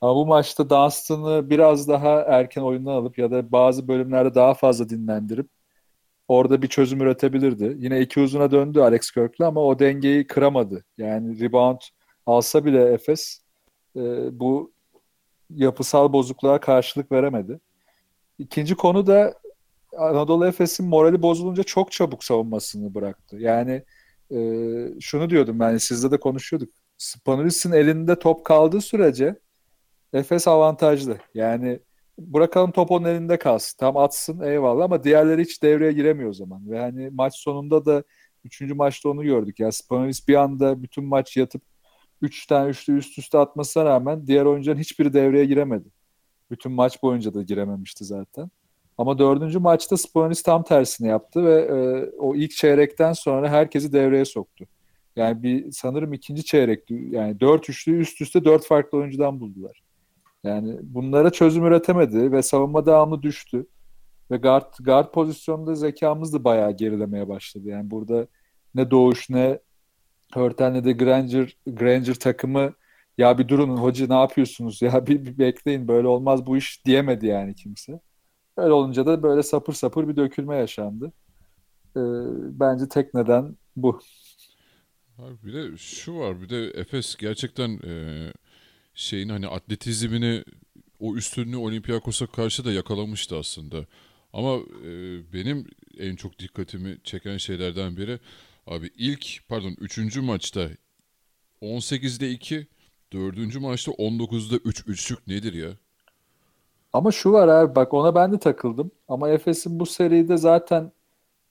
Ama bu maçta Dunstan'ı biraz daha erken oyundan alıp ya da bazı bölümlerde daha fazla dinlendirip orada bir çözüm üretebilirdi. Yine iki uzuna döndü Alex Kirk'le ama o dengeyi kıramadı. Yani rebound alsa bile Efes e, bu yapısal bozukluğa karşılık veremedi. İkinci konu da Anadolu Efes'in morali bozulunca çok çabuk savunmasını bıraktı. Yani e, şunu diyordum ben sizle de konuşuyorduk. Spanulis'in elinde top kaldığı sürece Efes avantajlı. Yani bırakalım top onun elinde kalsın. Tam atsın eyvallah ama diğerleri hiç devreye giremiyor o zaman. Ve hani maç sonunda da üçüncü maçta onu gördük. Yani Spanulis bir anda bütün maç yatıp üç tane üçlü üst üste atmasına rağmen diğer oyuncuların hiçbiri devreye giremedi. Bütün maç boyunca da girememişti zaten. Ama dördüncü maçta Spanulis tam tersini yaptı ve e, o ilk çeyrekten sonra herkesi devreye soktu. Yani bir sanırım ikinci çeyrek yani dört üçlü üst üste dört farklı oyuncudan buldular. Yani bunlara çözüm üretemedi ve savunma devamlı düştü. Ve guard, guard pozisyonunda zekamız da bayağı gerilemeye başladı. Yani burada ne Doğuş ne Hörtel ne de Granger, Granger takımı ya bir durun hoca ne yapıyorsunuz ya bir, bir bekleyin böyle olmaz bu iş diyemedi yani kimse. Öyle olunca da böyle sapır sapır bir dökülme yaşandı. Ee, bence tek neden bu. Abi bir de şu var bir de Efes gerçekten e, şeyin hani atletizmini o üstünlüğü Olympiakos'a karşı da yakalamıştı aslında. Ama e, benim en çok dikkatimi çeken şeylerden biri abi ilk pardon 3. maçta 18'de 2 4. maçta 19'da 3 üçlük nedir ya? Ama şu var abi bak ona ben de takıldım. Ama Efes'in bu seride zaten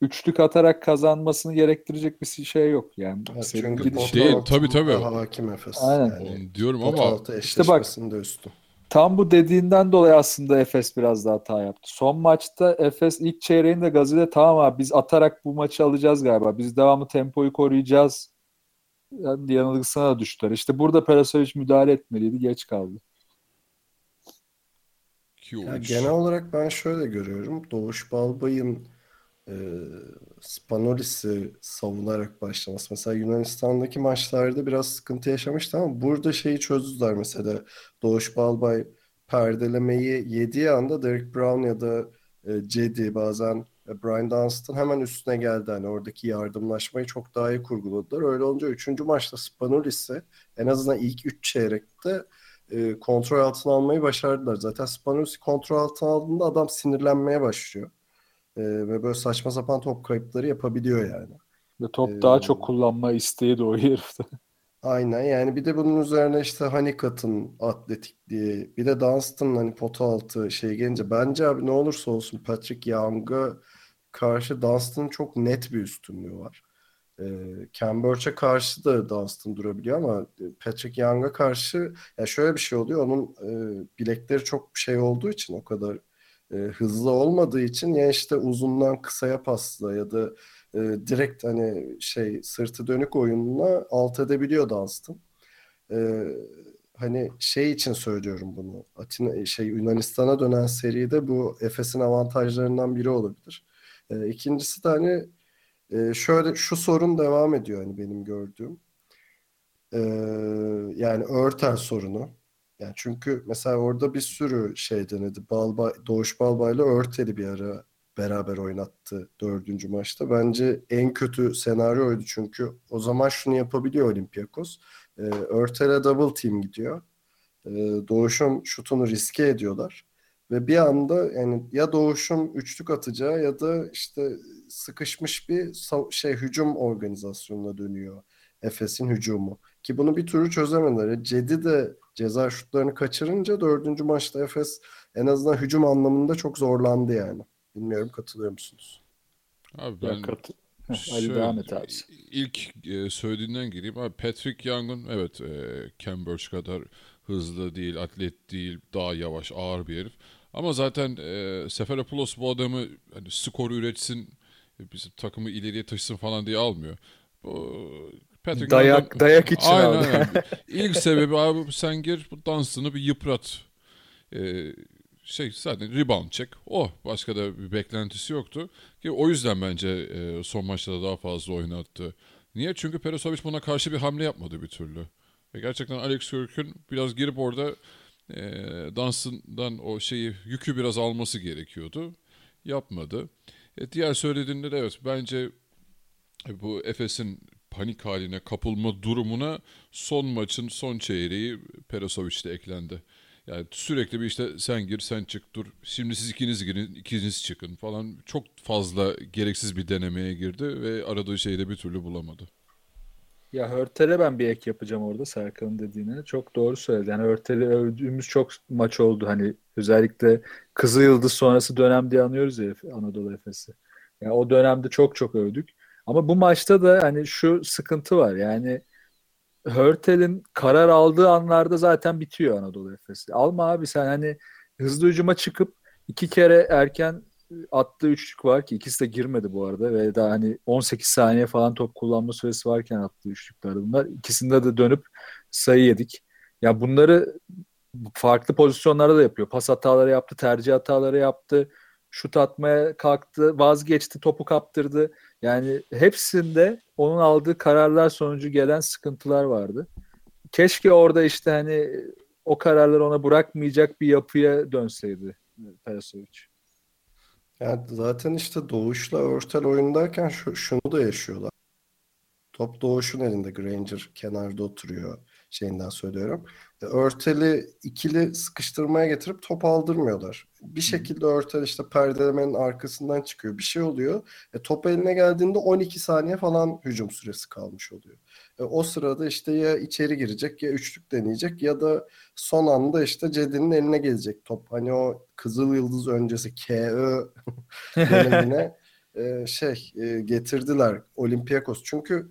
üçlük atarak kazanmasını gerektirecek bir şey yok yani. Evet, çünkü çünkü Değil, tabii, tabii. hakim Efes. Aynen. Yani, diyorum ama altı eşleşmesinde üstün. tam bu dediğinden dolayı aslında Efes biraz daha hata yaptı. Son maçta Efes ilk çeyreğinde Gazi'de tamam abi biz atarak bu maçı alacağız galiba. Biz devamlı tempoyu koruyacağız. Yani yanılgısına da düştüler. İşte burada Perasovic müdahale etmeliydi. Geç kaldı. Ya genel olarak ben şöyle görüyorum. Doğuş Balbay'ın e, Spanolis'i savunarak başlaması. Mesela Yunanistan'daki maçlarda biraz sıkıntı yaşamıştı ama burada şeyi çözdüler mesela. Doğuş Balbay perdelemeyi yediği anda Derek Brown ya da e, Cedi bazen e, Brian Dunstan hemen üstüne geldi. Hani oradaki yardımlaşmayı çok daha iyi kurguladılar. Öyle olunca 3. maçta Spanolis'i en azından ilk 3 çeyrekte e, kontrol altına almayı başardılar. Zaten Spanulis'i kontrol altına aldığında adam sinirlenmeye başlıyor. E, ve böyle saçma sapan top kayıpları yapabiliyor yani. Ve top Ee, daha çok kullanma isteği de o herifte. Aynen yani bir de bunun üzerine işte Hanikat'ın atletikliği bir de Dunstan'ın hani pota altı şey gelince bence abi ne olursa olsun Patrick Young'a karşı Dunstan'ın çok net bir üstünlüğü var. Burch'e karşı da Dunstan durabiliyor ama Patrick Young'a karşı ya şöyle bir şey oluyor onun e, bilekleri çok şey olduğu için o kadar e, hızlı olmadığı için ya işte uzundan kısaya pasla ya da e, direkt hani şey sırtı dönük oyununa alt edebiliyor Dunstan. E, hani şey için söylüyorum bunu. Atina şey Yunanistan'a dönen seride bu Efes'in avantajlarından biri olabilir. E, ikincisi de hani e, şöyle şu sorun devam ediyor hani benim gördüğüm. E, yani Örtel sorunu. Yani çünkü mesela orada bir sürü şey denedi. Balbay, Doğuş Balbay'la Örtel'i bir ara beraber oynattı dördüncü maçta. Bence en kötü senaryoydu çünkü o zaman şunu yapabiliyor Olympiakos. E, Örtel'e double team gidiyor. E, Doğuş'un şutunu riske ediyorlar. Ve bir anda yani ya Doğuş'un üçlük atacağı ya da işte sıkışmış bir şey hücum organizasyonuna dönüyor. Efes'in hücumu. Ki bunu bir türlü çözemediler. Cedi de ceza şutlarını kaçırınca dördüncü maçta Efes en azından hücum anlamında çok zorlandı yani. Bilmiyorum katılıyor musunuz? Abi ben Kat... Ali devam et abi. ilk e, söylediğinden gireyim. Abi Patrick Young'un evet e, Burch kadar hızlı değil, atlet değil, daha yavaş, ağır bir herif. Ama zaten e, Seferopoulos bu adamı hani skoru üretsin, bizim takımı ileriye taşısın falan diye almıyor. Bu, Patrick Dayak Young'un- dayak için Aynen aldı. aynen. İlk sebebi abi sen gir bu dansını bir yıprat. Ee, şey zaten rebound çek. Oh başka da bir beklentisi yoktu. Ki o yüzden bence e, son maçta da daha fazla oynattı. Niye? Çünkü Perosovic buna karşı bir hamle yapmadı bir türlü. Ve gerçekten Alex Kirk'ün biraz girip orada e, Dunstan'dan o şeyi yükü biraz alması gerekiyordu. Yapmadı. E, diğer söylediğinde de evet bence e, bu Efes'in panik haline kapılma durumuna son maçın son çeyreği Perasovic de eklendi. Yani sürekli bir işte sen gir sen çık dur şimdi siz ikiniz girin ikiniz çıkın falan çok fazla gereksiz bir denemeye girdi ve aradığı şeyi de bir türlü bulamadı. Ya Hörtel'e ben bir ek yapacağım orada Serkan'ın dediğine. Çok doğru söyledi. Yani Hörtel'i övdüğümüz çok maç oldu. Hani özellikle Kızıl Yıldız sonrası dönem diye anıyoruz ya Anadolu Efes'i. Yani o dönemde çok çok övdük. Ama bu maçta da hani şu sıkıntı var. Yani Hörtel'in karar aldığı anlarda zaten bitiyor Anadolu Efes'i. Alma abi sen hani hızlı hücuma çıkıp iki kere erken attığı üçlük var ki ikisi de girmedi bu arada ve daha hani 18 saniye falan top kullanma süresi varken attığı üçlükler bunlar. İkisinde de dönüp sayı yedik. Ya bunları farklı pozisyonlarda da yapıyor. Pas hataları yaptı, tercih hataları yaptı. Şut atmaya kalktı, vazgeçti, topu kaptırdı. Yani hepsinde onun aldığı kararlar sonucu gelen sıkıntılar vardı. Keşke orada işte hani o kararları ona bırakmayacak bir yapıya dönseydi Perasovic. Yani zaten işte Doğuş'la Örtel oyundayken şu, şunu da yaşıyorlar. Top Doğuş'un elinde Granger kenarda oturuyor şeyinden söylüyorum. E, Örtel'i ikili sıkıştırmaya getirip top aldırmıyorlar. Bir şekilde Örtel işte perdelemenin arkasından çıkıyor. Bir şey oluyor. E, top eline geldiğinde 12 saniye falan hücum süresi kalmış oluyor. E, o sırada işte ya içeri girecek ya üçlük deneyecek ya da son anda işte Cedi'nin eline gelecek top. Hani o Kızıl Yıldız öncesi KÖ dönemine e, e, şey e, getirdiler Olympiakos. Çünkü e,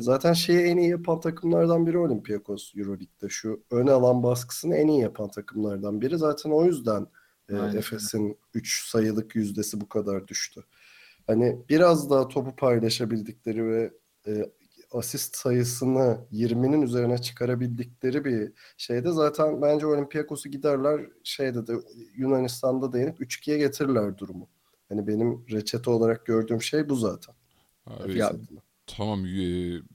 zaten şeyi en iyi yapan takımlardan biri Olympiakos Euroleague'de. Şu ön alan baskısını en iyi yapan takımlardan biri. Zaten o yüzden e, Efes'in 3 sayılık yüzdesi bu kadar düştü. Hani biraz daha topu paylaşabildikleri ve e, asist sayısını 20'nin üzerine çıkarabildikleri bir şeyde zaten bence Olympiakos'u giderler şeyde de Yunanistan'da da yenip 3-2'ye getirirler durumu. Hani benim reçete olarak gördüğüm şey bu zaten. Abi, ya, tamam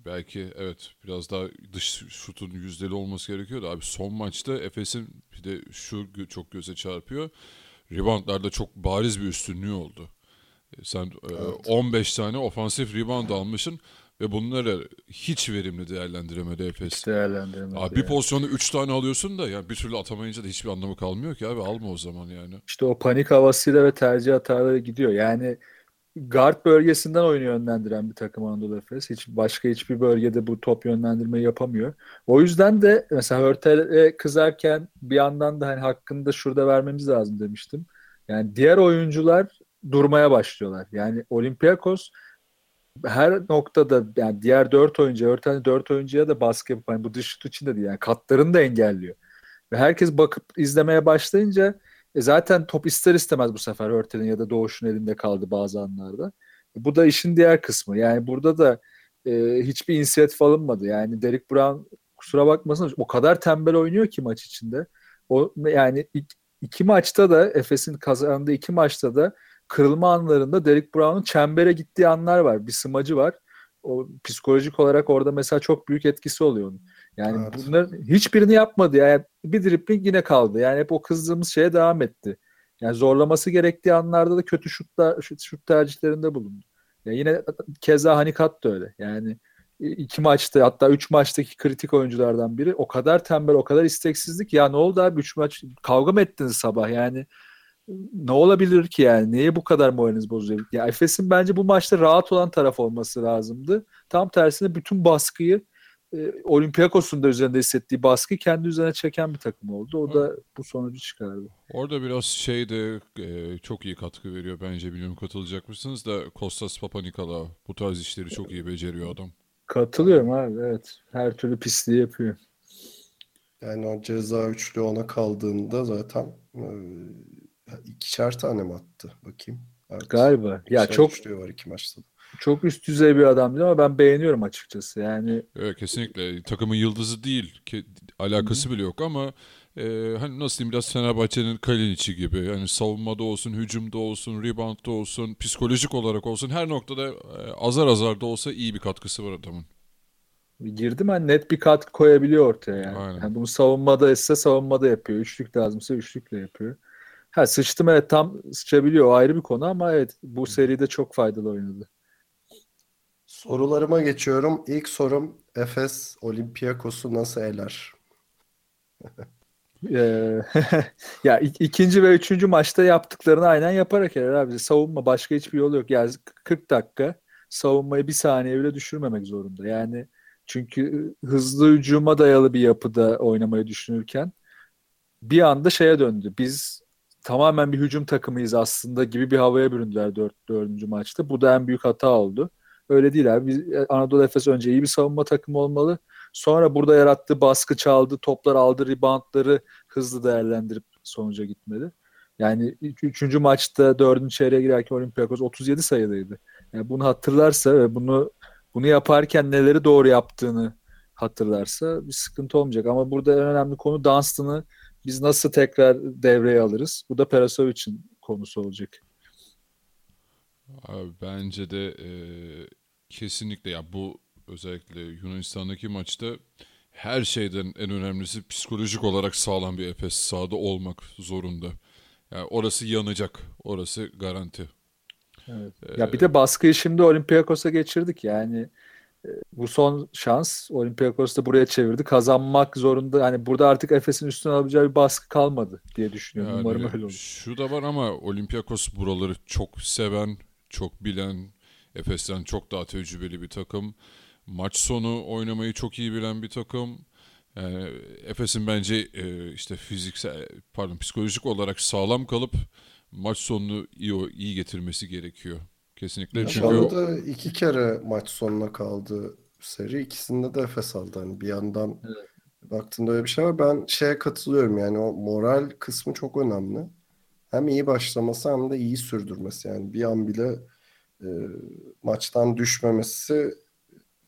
belki evet biraz daha dış şutun yüzdeli olması gerekiyor da abi son maçta Efes'in bir de şu çok göze çarpıyor. Reboundlarda çok bariz bir üstünlüğü oldu. E, sen evet. 15 tane ofansif rebound almışsın ve bunları hiç verimli değerlendiremedi Efes. Hiç değerlendiremedi. Abi bir pozisyonu 3 tane alıyorsun da yani bir türlü atamayınca da hiçbir anlamı kalmıyor ki abi alma o zaman yani. İşte o panik havasıyla ve tercih hataları gidiyor. Yani guard bölgesinden oyunu yönlendiren bir takım Anadolu Efes. Hiç başka hiçbir bölgede bu top yönlendirmeyi yapamıyor. O yüzden de mesela Hörtel'e kızarken bir yandan da hani hakkını da şurada vermemiz lazım demiştim. Yani diğer oyuncular durmaya başlıyorlar. Yani Olympiakos her noktada yani diğer dört oyuncu, örten dört oyuncuya da baskı yapıp yani bu dış şut için de değil yani katlarını da engelliyor. Ve herkes bakıp izlemeye başlayınca e zaten top ister istemez bu sefer Örtel'in ya da Doğuş'un elinde kaldı bazı anlarda. Bu da işin diğer kısmı. Yani burada da e, hiçbir inisiyatif alınmadı. Yani Derek Brown kusura bakmasın o kadar tembel oynuyor ki maç içinde. O yani iki, iki maçta da Efes'in kazandığı iki maçta da kırılma anlarında Derek Brown'un çembere gittiği anlar var. Bir smacı var. O psikolojik olarak orada mesela çok büyük etkisi oluyor onun. Yani evet. bunların hiçbirini yapmadı. Yani bir dribbling yine kaldı. Yani hep o kızdığımız şeye devam etti. Yani zorlaması gerektiği anlarda da kötü şutlar, şut, şut tercihlerinde bulundu. Yani yine keza Hanikat da öyle. Yani iki maçta hatta üç maçtaki kritik oyunculardan biri o kadar tembel o kadar isteksizlik ya ne oldu abi üç maç kavga mı ettiniz sabah yani ne olabilir ki yani? Niye bu kadar moraliniz bozuyor? Ya Efes'in bence bu maçta rahat olan taraf olması lazımdı. Tam tersine bütün baskıyı e, Olympiakos'un da üzerinde hissettiği baskı kendi üzerine çeken bir takım oldu. O da bu sonucu çıkardı. Orada biraz şey de e, çok iyi katkı veriyor bence bilmiyorum katılacak mısınız da Kostas Papanikala bu tarz işleri çok iyi beceriyor adam. Katılıyorum abi evet. Her türlü pisliği yapıyor. Yani o ceza üçlü ona kaldığında zaten e, İkişer tane mi attı? Bakayım. Evet. Galiba. Ya çok var iki maçta da. Çok üst düzey bir adam değil ama ben beğeniyorum açıkçası. Yani Evet kesinlikle takımın yıldızı değil. Ke- alakası Hı-hı. bile yok ama e, hani nasıl diyeyim biraz Fenerbahçe'nin Kalinic'i gibi. Yani savunmada olsun, hücumda olsun, reboundda olsun, psikolojik olarak olsun her noktada e, azar azar da olsa iyi bir katkısı var adamın. Girdi mi net bir katkı koyabiliyor ortaya yani. Aynen. yani bunu savunmada ise savunmada yapıyor. Üçlük lazımsa üçlükle yapıyor. Ha sıçtım evet tam sıçabiliyor o ayrı bir konu ama evet bu seride çok faydalı oynadı. Sorularıma geçiyorum. İlk sorum Efes Olympiakos'u nasıl eler? Ee, ya ikinci ve üçüncü maçta yaptıklarını aynen yaparak eler abi. Savunma başka hiçbir yolu yok. Yani 40 dakika savunmayı bir saniye bile düşürmemek zorunda. Yani çünkü hızlı hücuma dayalı bir yapıda oynamayı düşünürken bir anda şeye döndü. Biz tamamen bir hücum takımıyız aslında gibi bir havaya büründüler dört, dördüncü maçta. Bu da en büyük hata oldu. Öyle değil abi. Biz, e, Anadolu Efes önce iyi bir savunma takımı olmalı. Sonra burada yarattığı baskı çaldı, toplar aldı, reboundları hızlı değerlendirip sonuca gitmeli. Yani üçüncü maçta dördüncü çeyreğe girerken Olympiakos 37 sayıdaydı. Yani bunu hatırlarsa ve bunu bunu yaparken neleri doğru yaptığını hatırlarsa bir sıkıntı olmayacak. Ama burada en önemli konu Dunstan'ı biz nasıl tekrar devreye alırız? Bu da Perasovic'in konusu olacak. Abi bence de e, kesinlikle ya bu özellikle Yunanistan'daki maçta her şeyden en önemlisi psikolojik olarak sağlam bir Efes sahada olmak zorunda. Yani orası yanacak. Orası garanti. Evet. Ee, ya bir de baskıyı şimdi Olympiakos'a geçirdik. Yani bu son şans Olympiakos da buraya çevirdi. Kazanmak zorunda. Hani burada artık Efes'in üstüne alabileceği bir baskı kalmadı diye düşünüyorum. Yani, Umarım öyle olur. Şu da var ama Olympiakos buraları çok seven, çok bilen, Efes'ten çok daha tecrübeli bir takım. Maç sonu oynamayı çok iyi bilen bir takım. Yani Efes'in bence e, işte fiziksel pardon psikolojik olarak sağlam kalıp maç sonunu iyi iyi getirmesi gerekiyor. Kesinlikle Şu çünkü anda iki kere maç sonuna kaldı seri. İkisinde de Efes aldı. Hani bir yandan baktığında öyle bir şey var. Ben şeye katılıyorum yani o moral kısmı çok önemli. Hem iyi başlaması hem de iyi sürdürmesi. Yani bir an bile e, maçtan düşmemesi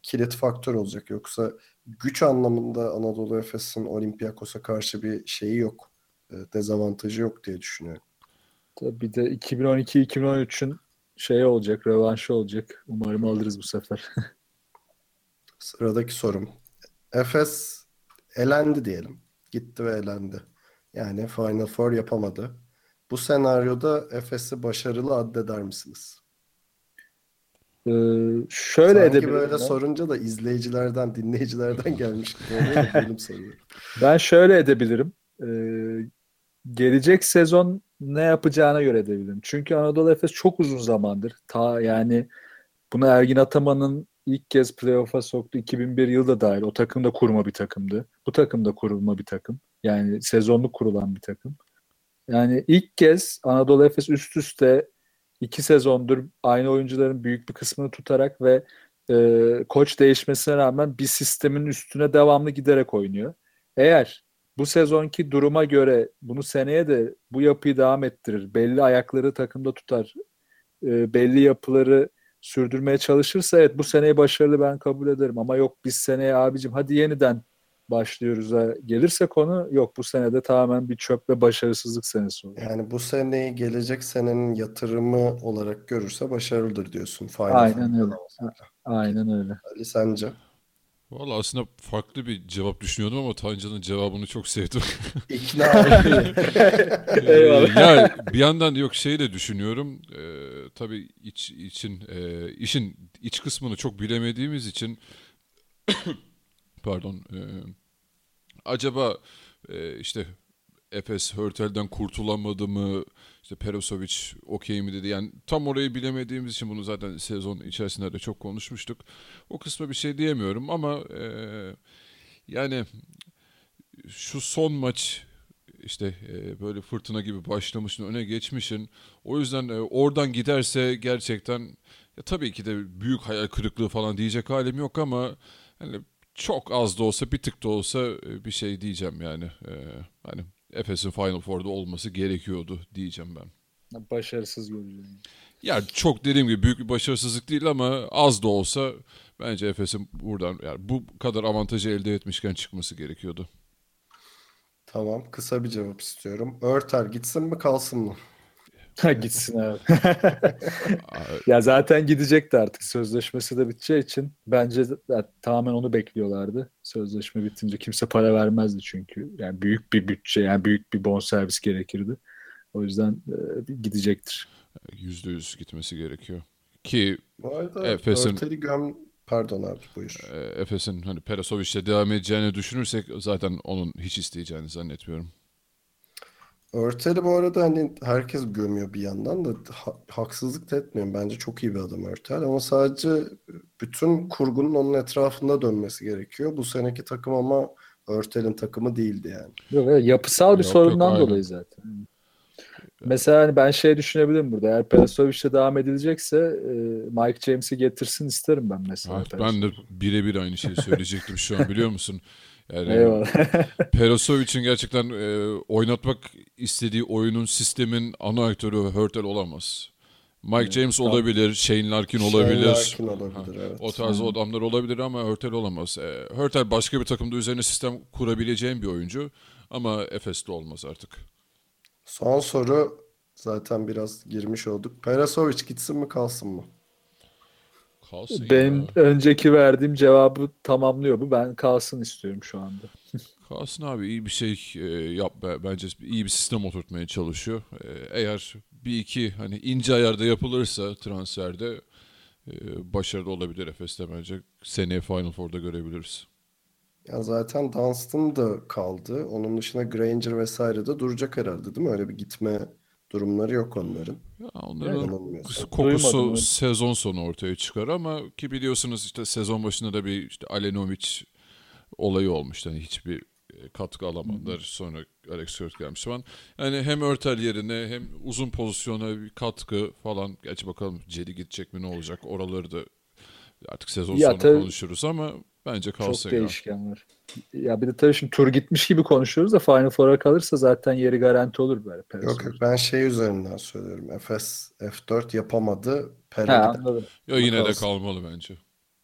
kilit faktör olacak. Yoksa güç anlamında Anadolu Efes'in Olympiakos'a karşı bir şeyi yok. E, dezavantajı yok diye düşünüyorum. Tabii bir de 2012-2013'ün şey olacak, rövanşı olacak. Umarım alırız bu sefer. Sıradaki sorum. Efes elendi diyelim. Gitti ve elendi. Yani Final Four yapamadı. Bu senaryoda Efes'i başarılı addeder misiniz? Ee, şöyle Sanki edebilirim böyle ben. sorunca da izleyicilerden, dinleyicilerden gelmiş gibi oluyor benim. Ben şöyle edebilirim. Ee, gelecek sezon ne yapacağına göre edebilirim. Çünkü Anadolu Efes çok uzun zamandır. Ta yani buna Ergin Ataman'ın ilk kez playoff'a soktu 2001 yılda dahil. O takım da kurma bir takımdı. Bu takım da kurulma bir takım. Yani sezonluk kurulan bir takım. Yani ilk kez Anadolu Efes üst üste iki sezondur aynı oyuncuların büyük bir kısmını tutarak ve e, koç değişmesine rağmen bir sistemin üstüne devamlı giderek oynuyor. Eğer bu sezonki duruma göre bunu seneye de bu yapıyı devam ettirir, belli ayakları takımda tutar, e, belli yapıları sürdürmeye çalışırsa evet bu seneyi başarılı ben kabul ederim ama yok biz seneye abicim hadi yeniden başlıyoruz'a gelirse konu yok bu senede tamamen bir çöp ve başarısızlık senesi olur. Yani bu seneyi gelecek senenin yatırımı olarak görürse başarılıdır diyorsun. Final Aynen öyle. mesela. Aynen öyle. Ali sence? Valla aslında farklı bir cevap düşünüyordum ama Tancan'ın cevabını çok sevdim. İkna. Eyvallah. ya bir yandan da yok şeyi de düşünüyorum. Ee, tabii iç için e, işin iç kısmını çok bilemediğimiz için pardon e, acaba e, işte Efes Hörtel'den kurtulamadı mı? İşte Perosovic okey mi dedi. Yani tam orayı bilemediğimiz için bunu zaten sezon içerisinde de çok konuşmuştuk. O kısma bir şey diyemiyorum ama e, yani şu son maç işte e, böyle fırtına gibi başlamışsın, öne geçmişsin. O yüzden e, oradan giderse gerçekten ya tabii ki de büyük hayal kırıklığı falan diyecek halim yok ama hani çok az da olsa bir tık da olsa e, bir şey diyeceğim yani. E, hani Efes'in Final Four'da olması gerekiyordu diyeceğim ben. Başarısız göreceğim. Yani çok dediğim gibi büyük bir başarısızlık değil ama az da olsa bence Efes'in buradan yani bu kadar avantajı elde etmişken çıkması gerekiyordu. Tamam, kısa bir cevap istiyorum. Örter gitsin mi kalsın mı? Gitsin abi. ya zaten gidecekti artık. Sözleşmesi de biteceği için bence de, ya, tamamen onu bekliyorlardı. Sözleşme bitince kimse para vermezdi çünkü. Yani büyük bir bütçe, yani büyük bir bonservis gerekirdi. O yüzden e, gidecektir. Yüzde yüz gitmesi gerekiyor. Ki Bu arada Efes'in- göm... Pardon abi buyur. e, Efes'in hani Perasovic'le devam edeceğini düşünürsek zaten onun hiç isteyeceğini zannetmiyorum. Örtel'i bu arada hani herkes gömüyor bir yandan da ha- haksızlık da etmiyorum. Bence çok iyi bir adam Örtel ama sadece bütün kurgunun onun etrafında dönmesi gerekiyor. Bu seneki takım ama Örtel'in takımı değildi yani. Yok, yapısal bir Yok, sorundan yok, aynen. dolayı zaten. Mesela hani ben şey düşünebilirim burada. Eğer Perasovic'le devam edilecekse e, Mike James'i getirsin isterim ben mesela. Evet, ben de birebir aynı şeyi söyleyecektim şu an biliyor musun? Yani Eyvallah. Perasovic'in gerçekten e, oynatmak istediği oyunun sistemin ana aktörü Hurtel olamaz. Mike James tamam. olabilir, Shane Larkin Shane olabilir. Larkin olabilir, evet. O tarz adamlar olabilir ama Hurtel olamaz. E, Hurtel başka bir takımda üzerine sistem kurabileceğin bir oyuncu ama Efes'te olmaz artık. Son soru zaten biraz girmiş olduk. Perasovic gitsin mi kalsın mı? Kalsın Benim ya. önceki verdiğim cevabı tamamlıyor bu. Ben kalsın istiyorum şu anda. Kalsın abi iyi bir şey e, yap be- bence iyi bir sistem oturtmaya çalışıyor. E, eğer bir iki hani ince ayarda yapılırsa transferde e, başarılı olabilir Efes'te bence. Seneye Final Four'da görebiliriz. Ya zaten Dunstan da kaldı. Onun dışında Granger vesaire de duracak herhalde değil mi? Öyle bir gitme durumları yok onların. Ya onların Yanılmıyorsam. kokusu Duymadım, sezon sonu ortaya çıkar ama ki biliyorsunuz işte sezon başında da bir işte Alenovic olayı olmuştu. Hani hiçbir e, katkı alamadılar. Sonra Alex Hurt gelmiş falan. Yani hem Örtel yerine hem uzun pozisyona bir katkı falan. Geç bakalım Cedi gidecek mi ne olacak oraları da artık sezon Ya sonu tabii- konuşuruz ama bence Çok kalsın ya. değişken var. Ya bir de tabii şimdi tur gitmiş gibi konuşuyoruz da Final Four'a kalırsa zaten yeri garanti olur böyle. Perez Yok yok ben şey üzerinden söylüyorum. Efes F4 yapamadı. Pele Ha, anladım. Ya yine de Kalsın. kalmalı bence.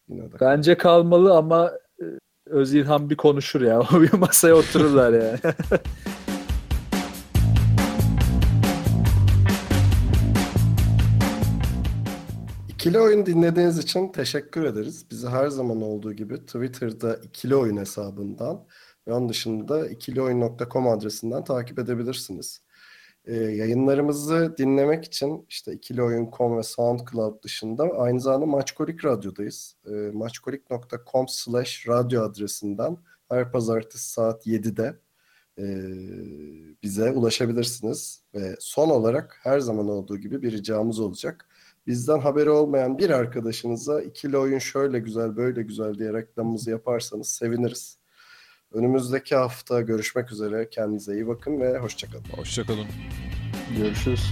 Yine de. Bence kalmalı ama e, Özilhan bir konuşur ya. O bir masaya otururlar yani. İkili oyun dinlediğiniz için teşekkür ederiz. Bizi her zaman olduğu gibi Twitter'da ikili oyun hesabından ve onun dışında ikilioyun.com adresinden takip edebilirsiniz. Ee, yayınlarımızı dinlemek için işte ikilioyun.com ve SoundCloud dışında aynı zamanda Maçkolik Radyo'dayız. Ee, maçkolik.com slash radyo adresinden her pazartesi saat 7'de e, bize ulaşabilirsiniz. Ve son olarak her zaman olduğu gibi bir ricamız olacak. Bizden haberi olmayan bir arkadaşınıza ikili oyun şöyle güzel böyle güzel diye reklamımızı yaparsanız seviniriz. Önümüzdeki hafta görüşmek üzere. Kendinize iyi bakın ve hoşçakalın. Hoşçakalın. Görüşürüz.